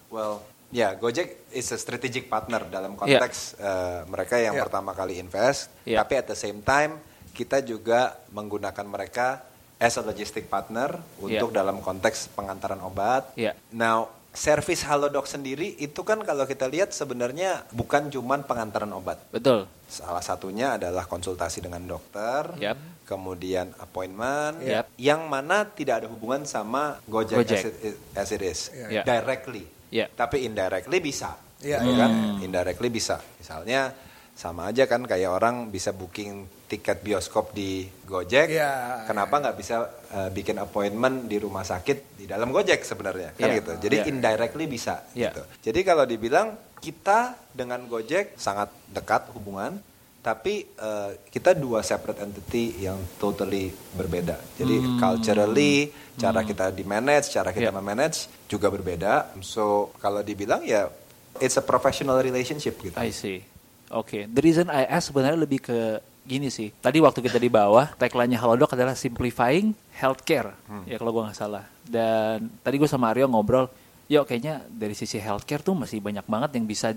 S2: Well, ya Gojek is a strategic partner dalam
S4: Iya.
S2: konteks eh, mereka yang
S3: Iya.
S2: pertama kali invest,
S4: Iya.
S2: tapi at the same time kita juga menggunakan mereka as a logistic partner untuk
S4: Iya.
S2: dalam konteks pengantaran obat.
S4: Iya.
S2: Now, service Halodoc sendiri itu kan kalau kita lihat sebenarnya bukan cuman pengantaran obat.
S4: Betul.
S2: Salah satunya adalah konsultasi dengan dokter,
S4: Yap.
S2: kemudian appointment,
S4: Yap.
S2: yang mana tidak ada hubungan sama Gojek,
S4: Gojek.
S2: As, it, as it is,
S4: Iya.
S2: directly.
S4: Iya.
S2: Tapi indirectly bisa,
S3: Iya,
S2: ya
S3: iya.
S2: kan? Indirectly bisa. Misalnya sama aja kan kayak orang bisa booking tiket bioskop di Gojek,
S3: Iya,
S2: kenapa nggak bisa uh, bikin appointment di rumah sakit di dalam Gojek sebenarnya kan
S4: Iya.
S2: gitu. Jadi
S4: Iya.
S2: indirectly bisa.
S4: Iya.
S2: Gitu. Jadi kalau dibilang kita dengan Gojek sangat dekat hubungan, tapi uh, kita dua separate entity yang totally berbeda. Jadi
S4: Hmm.
S2: culturally, cara kita di manage, cara kita
S4: Iya.
S2: memanage juga berbeda. So kalau dibilang ya it's a professional relationship gitu.
S4: I see. Oke, the reason I ask sebenarnya lebih ke gini sih. Tadi waktu kita di bawah, tagline-nya Halodoc adalah simplifying healthcare. Ya kalau gua nggak salah. Dan tadi gue sama Aryo ngobrol, yuk kayaknya dari sisi healthcare tuh masih banyak banget yang bisa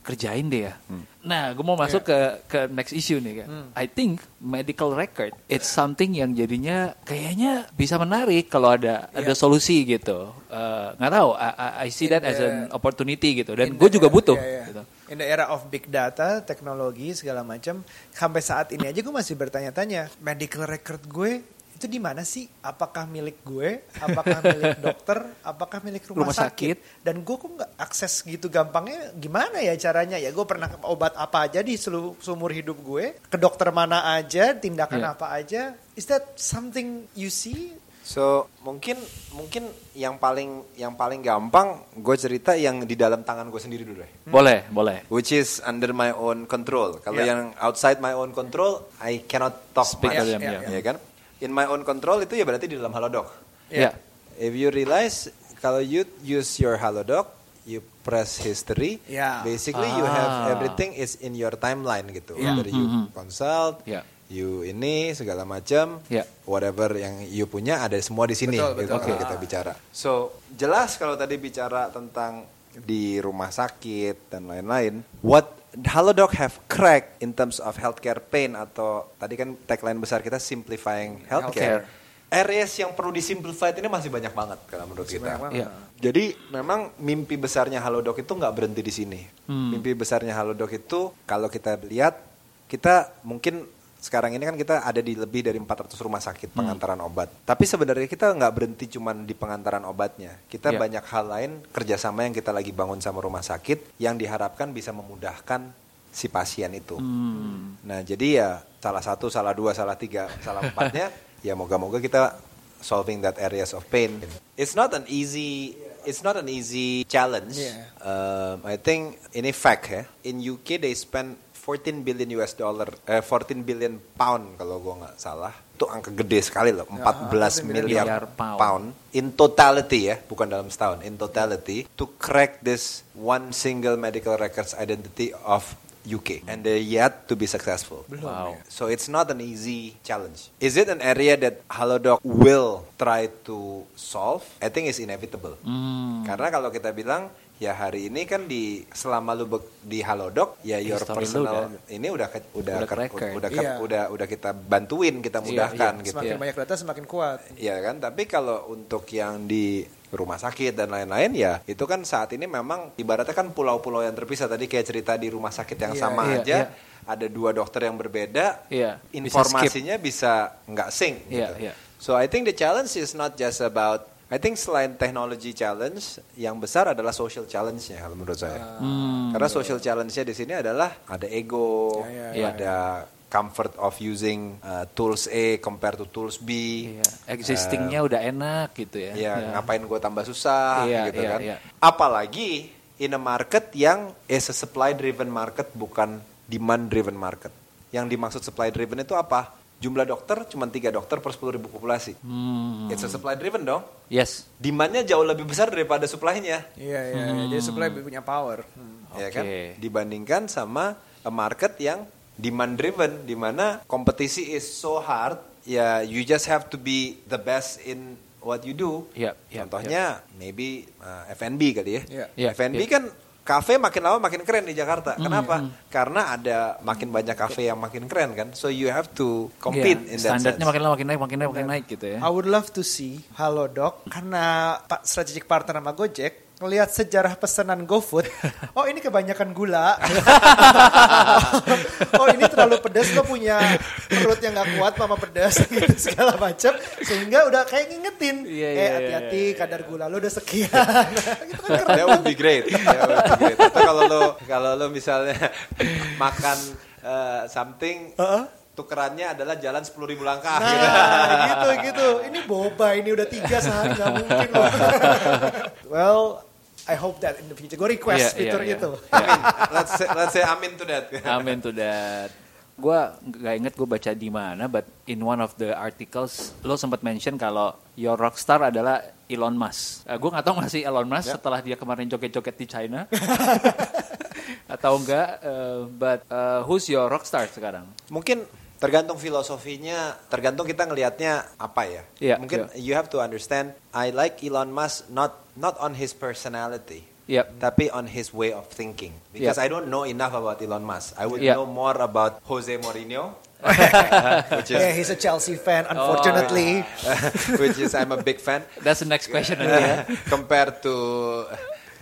S4: dikerjain deh ya. Nah, gue mau masuk ke ke next issue nih kan. I think medical record it's something yang jadinya kayaknya bisa menarik kalau ada ada solusi gitu. Eh, Nggak tahu, I, I- see that as an opportunity gitu. Dan
S3: In
S4: gue
S3: the-
S4: juga butuh.
S3: iya, iya.
S4: Gitu.
S3: In the era of big data, teknologi segala macam, sampai saat ini aja gue masih bertanya-tanya, medical record gue itu di mana sih? Apakah milik gue? Apakah milik dokter? Apakah milik rumah,
S4: Rumah
S3: sakit?
S4: sakit.
S3: Dan gue kok nggak akses gitu gampangnya? Gimana ya caranya? Ya gue pernah obat apa aja di seluruh seumur hidup gue, ke dokter mana aja, tindakan
S4: Iya.
S3: apa aja. Is that something you see?
S2: So mungkin mungkin yang paling yang paling gampang gue cerita yang di dalam tangan gue sendiri dulu deh.
S4: Boleh, boleh.
S2: Which is under my own control. Kalau
S3: Yeah.
S2: yang outside my own control, I cannot talk
S4: Speak
S2: much.
S4: to them,
S3: yeah,
S2: Ya kan? In my own control itu ya berarti di dalam Halodoc.
S4: Ya.
S2: If you realize kalau you use your Halodoc, you press history,
S3: Yeah.
S2: basically you
S4: Ah.
S2: have everything is in your timeline gitu.
S3: Yeah.
S2: Dari you consult,
S4: Yeah.
S2: you ini segala macam,
S4: Yeah.
S2: whatever yang you punya ada semua di sini
S3: Betul,
S2: gitu
S3: betul.
S2: kalau kita bicara. So jelas kalau tadi bicara tentang di rumah sakit dan lain-lain, what Halodoc have cracked in terms of healthcare pain atau tadi kan tagline besar kita simplifying healthcare. Areas yang perlu disimplified ini masih banyak banget kalau menurut kita.
S3: banyak banget.
S4: Iya.
S2: Jadi memang mimpi besarnya Halodoc itu nggak berhenti di sini. Mimpi besarnya Halodoc itu kalau kita lihat kita mungkin sekarang ini kan kita ada di lebih dari 400 rumah sakit pengantaran obat. Tapi sebenarnya kita nggak berhenti cuman di pengantaran obatnya. Kita
S4: Iya.
S2: banyak hal lain kerjasama yang kita lagi bangun sama rumah sakit yang diharapkan bisa memudahkan si pasien itu.
S4: Hmm.
S2: Nah jadi ya salah satu, salah dua, salah tiga, salah empatnya ya moga-moga kita solving that areas of pain. It's not an easy it's not an easy challenge.
S3: Yeah.
S2: Um, I think ini fact ya. In UK they spend 14 billion US dollar, eh, 14 billion pound kalau gua nggak salah. Itu angka gede sekali loh, 14 miliar,
S4: Miliar pound.
S2: pound in totality ya, bukan dalam setahun, in totality to crack this one single medical records identity of UK and they're yet to be successful.
S4: Wow.
S2: So it's not an easy challenge. Is it an area that Halodoc will try to solve? I think it's inevitable.
S4: Hmm.
S2: Karena kalau kita bilang ya hari ini kan di selama lu bek- di Halodoc ya your
S4: History
S2: personal
S4: udah-
S2: ini udah ke- udah
S4: udah
S2: ke- udah ke-
S3: Iya.
S2: udah udah kita bantuin, kita mudahkan
S4: iya.
S2: gitu.
S3: Semakin
S4: Iya.
S3: banyak data semakin kuat.
S2: Iya kan, tapi kalau untuk yang di rumah sakit dan lain-lain ya itu kan saat ini memang ibaratnya kan pulau-pulau yang terpisah tadi kayak cerita di rumah sakit yang
S3: Iya,
S2: sama
S4: iya,
S2: aja
S4: iya.
S2: ada dua dokter yang berbeda
S4: Iya, bisa
S2: informasinya bisa nggak sync
S4: Iya,
S2: gitu.
S4: iya.
S2: So I think the challenge is not just about I think selain technology challenge yang besar adalah social challenge-nya kalau menurut saya.
S4: Hmm.
S2: Karena social challenge-nya di sini adalah ada ego,
S3: Iya,
S4: iya.
S2: ada comfort of using uh, tools A compared to tools B.
S4: Iya. Existingnya udah enak gitu ya.
S2: Ya,
S4: Iya.
S2: ngapain gue tambah susah
S4: Iya,
S2: gitu
S4: iya,
S2: kan.
S4: iya.
S2: Apalagi in a market yang is a supply driven market bukan demand driven market. Yang dimaksud supply driven itu apa? Jumlah dokter cuma tiga dokter per 10 ribu populasi.
S4: Hmm.
S2: It's a supply driven dong.
S4: Yes.
S2: Demandnya jauh lebih besar daripada supply-nya.
S3: Iya, iya. iya. Jadi supply punya power. Hmm.
S2: ya
S4: Oke.
S2: kan? Dibandingkan sama a market yang demand driven di mana kompetisi is so hard, ya you just have to be the best in what you do.
S4: Iya, iya,
S2: Contohnya maybe uh, F&B kali ya.
S3: Iya.
S4: Iya,
S2: F&B
S4: iya.
S2: kan kafe makin lama makin keren di Jakarta. Kenapa? Karena ada makin banyak kafe yang makin keren kan. So you have to compete
S4: Iya,
S2: in that
S4: Standarnya
S2: sense.
S4: makin lama makin naik, makin naik, makin naik gitu ya.
S3: I would love to see Halodoc karena Pak strategic partner sama Gojek ngelihat sejarah pesanan GoFood. Oh ini kebanyakan gula. oh ini terlalu pedas lo punya perut yang gak kuat mama pedas gitu segala macam sehingga udah kayak ngingetin
S4: Iya,
S3: eh
S4: iya,
S3: hati-hati
S4: iya, iya.
S3: kadar gula lo udah sekian. gitu kan keren.
S2: That would be great. That would be great. Atau kalau lo kalau lo misalnya makan uh, something
S3: Heeh.
S2: tukerannya adalah jalan 10.000 langkah
S3: Nah,
S2: gitu.
S3: gitu gitu. Ini boba ini udah tiga sehari nggak mungkin loh. well, I hope that in the future. Gue request
S4: iya,
S3: fitur
S4: iya.
S3: itu.
S2: Amin. Let's say, let's say amin to that.
S4: Amin to that. Gua nggak inget gue baca di mana, but in one of the articles lo sempat mention kalau your rockstar adalah Elon Musk. Uh, gue nggak tahu masih Elon Musk setelah dia kemarin joget-joget di China atau enggak. uh, but uh, who's your rockstar sekarang?
S2: Mungkin tergantung filosofinya, tergantung kita ngelihatnya apa ya.
S4: Iya,
S2: Mungkin
S4: iya.
S2: you have to understand, I like Elon Musk not not on his personality.
S4: Yep.
S2: Tapi on his way of thinking. Because
S4: Yep.
S2: I don't know enough about Elon Musk. I would
S4: Yep.
S2: know more about Jose Mourinho. which is
S3: Yeah, he's a Chelsea fan, unfortunately.
S2: which is I'm a big fan
S4: That's the next question ya.
S2: compared to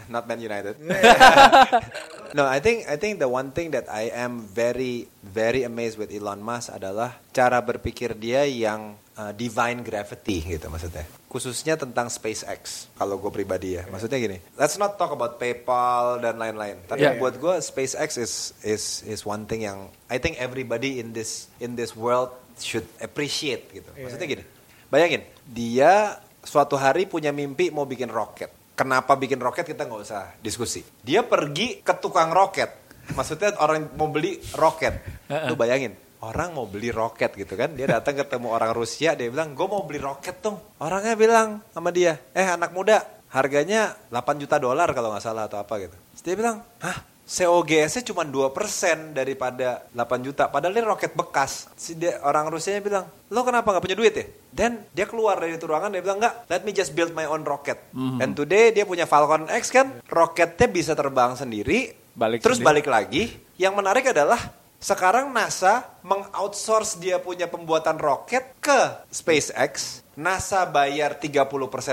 S2: not Man United. no, I think I think the one thing that I am very very amazed with Elon Musk adalah cara berpikir dia yang uh, divine gravity gitu maksudnya. Khususnya tentang SpaceX kalau gue pribadi ya. Maksudnya gini, let's not talk about PayPal dan lain-lain. Tapi
S3: Yeah, yeah.
S2: buat gue SpaceX is is is one thing yang I think everybody in this in this world should appreciate gitu.
S3: Yeah.
S2: Maksudnya gini, Bayangin, dia suatu hari punya mimpi mau bikin roket. Kenapa bikin roket kita nggak usah diskusi. Dia pergi ke tukang roket. Maksudnya orang mau beli roket. Lu bayangin, orang mau beli roket gitu kan. Dia datang ketemu orang Rusia, dia bilang, gue mau beli roket dong. Orangnya bilang sama dia, eh anak muda, harganya 8 juta dolar kalau nggak salah atau apa gitu. Terus dia bilang, hah COGS-nya cuma 2% daripada 8 juta. Padahal ini roket bekas. Si dia, orang Rusianya bilang, lo kenapa nggak punya duit ya? Dan dia keluar dari itu ruangan, dia bilang, nggak, let me just build my own rocket. And today dia punya Falcon X kan, roketnya bisa terbang sendiri,
S4: Balik
S2: terus
S4: sendiri.
S2: balik lagi. Yang menarik adalah, sekarang NASA mengoutsource dia punya pembuatan roket ke SpaceX. NASA bayar 30%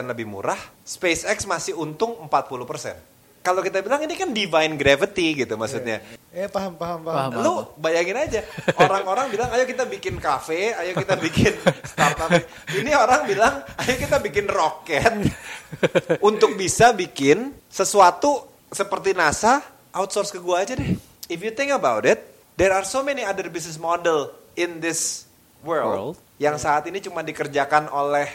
S2: lebih murah, SpaceX masih untung 40%. Kalau kita bilang ini kan divine gravity gitu maksudnya.
S3: Eh paham paham paham.
S4: Paham.
S2: Lu bayangin aja, orang-orang bilang ayo kita bikin kafe, ayo kita bikin startup. Ini orang bilang ayo kita bikin roket untuk bisa bikin sesuatu seperti NASA outsource ke gua aja deh. If you think about it, there are so many other business model in this world,
S4: World.
S2: yang saat ini cuma dikerjakan oleh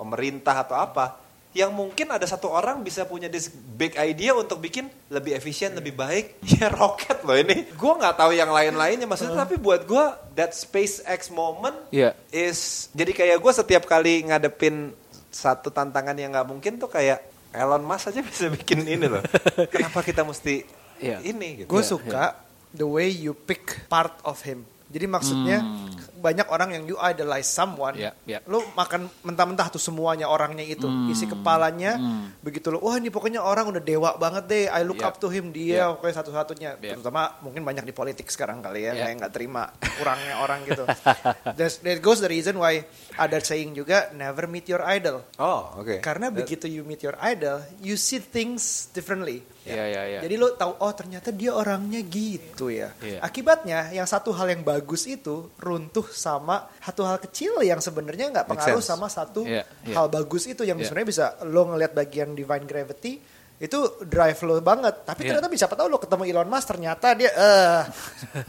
S2: pemerintah atau apa yang mungkin ada satu orang bisa punya this big idea untuk bikin lebih efisien, lebih baik. Ya roket loh ini. Gue nggak tahu yang lain-lainnya maksudnya, tapi buat gue that SpaceX moment
S4: Iya.
S2: is jadi kayak gue setiap kali ngadepin satu tantangan yang nggak mungkin tuh kayak Elon Musk aja bisa bikin ini loh. Kenapa kita mesti
S4: Iya.
S2: ini gitu?
S3: Gue suka the way you pick part of him. Jadi maksudnya banyak orang yang you idolize someone,
S4: Iya, iya.
S3: lu makan mentah-mentah tuh semuanya orangnya itu, isi kepalanya, begitu lo, wah ini pokoknya orang udah dewa banget deh, I look
S4: Iya.
S3: up to him dia,
S4: Iya.
S3: pokoknya satu-satunya,
S4: Iya.
S3: terutama mungkin banyak di politik sekarang kali ya,
S4: Iya.
S3: kayak nggak terima kurangnya orang gitu. That's, that goes the reason why ada saying juga never meet your idol,
S2: Oh oke.
S3: karena begitu you meet your idol, you see things differently.
S4: Iya, iya, iya.
S3: Jadi lo tahu oh ternyata dia orangnya gitu ya.
S4: Iya.
S3: Akibatnya yang satu hal yang bagus itu runtuh sama satu hal kecil yang sebenarnya nggak pengaruh sama satu
S4: Iya, iya.
S3: hal bagus itu yang
S4: Iya.
S3: sebenarnya bisa lo ngelihat bagian divine gravity itu drive lo banget. Tapi
S4: Iya.
S3: ternyata bisa tahu lo ketemu Elon Musk ternyata dia eh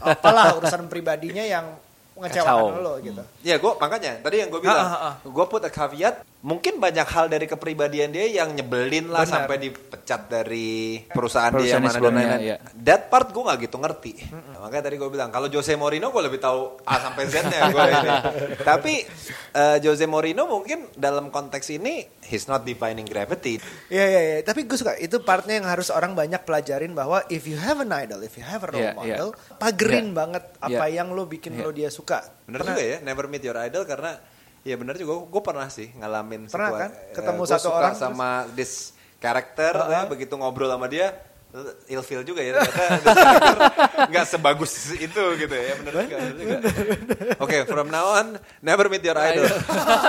S3: apalah urusan pribadinya yang mengecewakan
S4: Kacau.
S3: lo gitu.
S2: Ya gue makanya tadi yang gue bilang,
S3: Ah, ah, ah.
S2: gue put a caveat. Mungkin banyak hal dari kepribadian dia yang nyebelin lah
S3: Benar.
S2: sampai dipecat dari perusahaan, dia
S4: Perusahaan
S2: yang
S4: yang
S2: mana dan lain-lain.
S4: iya.
S2: That part gue nggak gitu ngerti. Nah, makanya tadi gue bilang kalau Jose Mourinho gue lebih tahu A sampai Z-nya gue ini. Tapi eh, Jose Mourinho mungkin dalam konteks ini he's not defining gravity.
S3: Iya iya iya, tapi gue suka itu partnya yang harus orang banyak pelajarin bahwa if you have an idol, if you have a role
S4: Iya, iya.
S3: model, pagerin
S4: Iya.
S3: banget apa
S4: Iya.
S3: yang lo bikin
S4: Iya.
S3: lo dia suka.
S2: Bener juga ya, never meet your idol karena ya bener juga gue pernah sih ngalamin
S3: Pernah
S2: situa-
S3: kan?
S2: eh,
S3: Ketemu
S2: gua
S3: satu
S2: suka
S3: orang
S2: sama this karakter
S3: Uh-uh.
S2: ya, begitu ngobrol sama dia ilfeel juga ya ternyata nggak sebagus itu gitu ya bener juga, juga. Oke, from now on never meet your idol.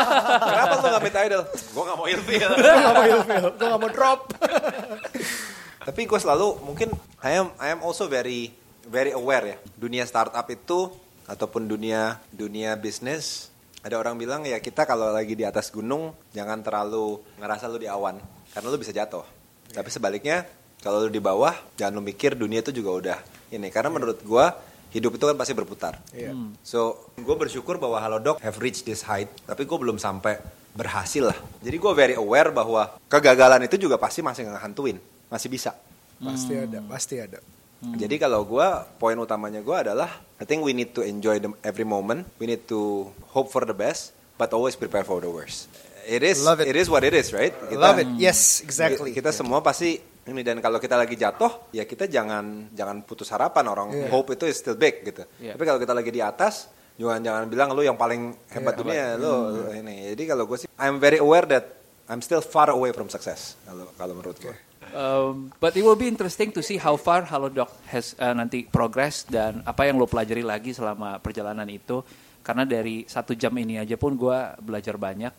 S2: Kenapa lu gak meet idol? Gue gak mau ilfeel.
S3: gue gak mau ilfil, gue gak mau drop.
S2: Tapi gue selalu mungkin I am I am also very very aware ya dunia startup itu ataupun dunia dunia bisnis ada orang bilang ya kita kalau lagi di atas gunung jangan terlalu ngerasa lu di awan karena lu bisa jatuh. Tapi sebaliknya kalau lu di bawah jangan lu mikir dunia itu juga udah ini karena menurut gue hidup itu kan pasti berputar.
S3: Iya.
S2: So gue bersyukur bahwa Halodoc have reached this height tapi gue belum sampai berhasil lah. Jadi gue very aware bahwa kegagalan itu juga pasti masih ngehantuin, masih bisa.
S3: Pasti ada, pasti ada.
S2: Jadi kalau gue poin utamanya gue adalah I think we need to enjoy the, every moment. We need to hope for the best, but always prepare for the worst. It is
S3: Love it.
S2: it is what it is, right?
S3: Love it, yes, exactly.
S2: Kita semua pasti ini dan kalau kita lagi jatuh ya kita jangan jangan putus harapan orang
S3: Iya.
S2: hope itu is still big gitu.
S4: Iya.
S2: Tapi kalau kita lagi di atas jangan jangan bilang lu yang paling hebat
S3: Iya.
S2: dunia lu lu ini. Jadi kalau gue sih I'm very aware that I'm still far away from success kalau kalau menurut gue.
S4: Um, but it will be interesting to see how far Halodoc has uh, nanti progress dan apa yang lo pelajari lagi selama perjalanan itu. Karena dari satu jam ini aja pun gue belajar banyak.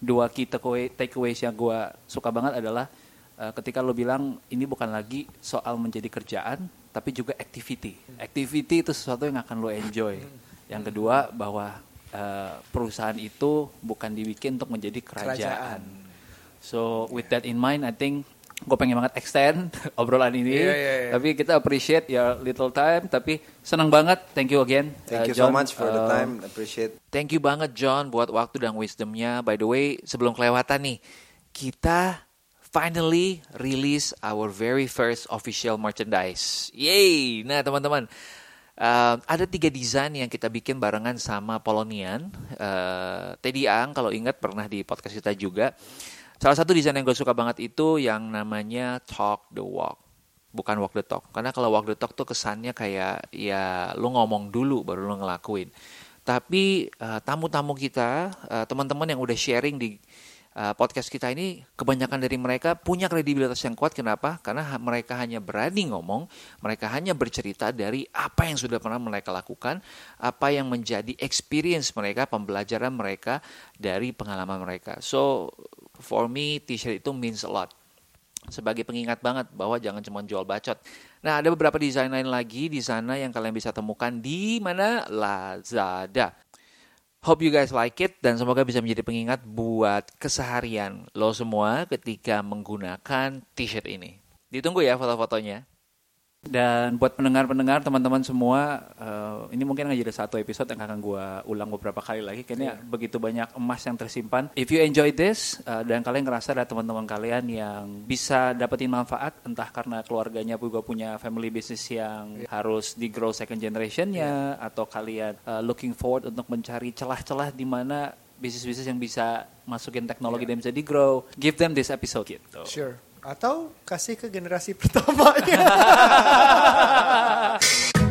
S4: Dua key takeaway, takeaways yang gue suka banget adalah uh, ketika lo bilang ini bukan lagi soal menjadi kerjaan, tapi juga activity. Activity itu sesuatu yang akan lo enjoy. Yang kedua bahwa uh, perusahaan itu bukan dibikin untuk menjadi kerajaan. So with that in mind, I think gue pengen banget extend obrolan ini.
S2: Iya, iya, iya.
S4: Tapi kita appreciate your little time. Tapi senang banget. Thank you again.
S2: Thank
S4: uh,
S2: you so
S4: John.
S2: much for the
S4: Uh,
S2: time. Appreciate.
S4: Thank you banget John buat waktu dan wisdomnya. By the way, sebelum kelewatan nih, kita finally release our very first official merchandise. Yay! Nah teman-teman, uh, ada tiga desain yang kita bikin barengan sama Polonian. Uh, Teddy Ang kalau ingat pernah di podcast kita juga. Salah satu desain yang gue suka banget itu yang namanya Talk the Walk bukan walk the talk. Karena kalau walk the talk tuh kesannya kayak ya lu ngomong dulu baru lu ngelakuin. Tapi eh, tamu-tamu kita, eh, teman-teman yang udah sharing di eh, podcast kita ini, kebanyakan dari mereka punya kredibilitas yang kuat. Kenapa? Karena ha- mereka hanya berani ngomong, mereka hanya bercerita dari apa yang sudah pernah mereka lakukan, apa yang menjadi experience mereka, pembelajaran mereka dari pengalaman mereka. So for me, t-shirt itu means a lot sebagai pengingat banget bahwa jangan cuma jual bacot. Nah, ada beberapa desain lain lagi di sana yang kalian bisa temukan di mana Lazada. Hope you guys like it dan semoga bisa menjadi pengingat buat keseharian lo semua ketika menggunakan t-shirt ini. Ditunggu ya foto-fotonya. Dan buat pendengar-pendengar teman-teman semua, eh, ini mungkin akan jadi satu episode yang akan gue ulang beberapa kali lagi. Kayaknya begitu banyak emas yang tersimpan. If you enjoy this eh, dan kalian ngerasa ada teman-teman kalian yang bisa dapetin manfaat, entah karena keluarganya juga punya family business yang harus di grow second generationnya, atau kalian eh, looking forward untuk mencari celah-celah di mana bisnis-bisnis yang bisa masukin teknologi dan bisa di grow, give them this episode gitu.
S3: Sure atau kasih ke generasi pertamanya.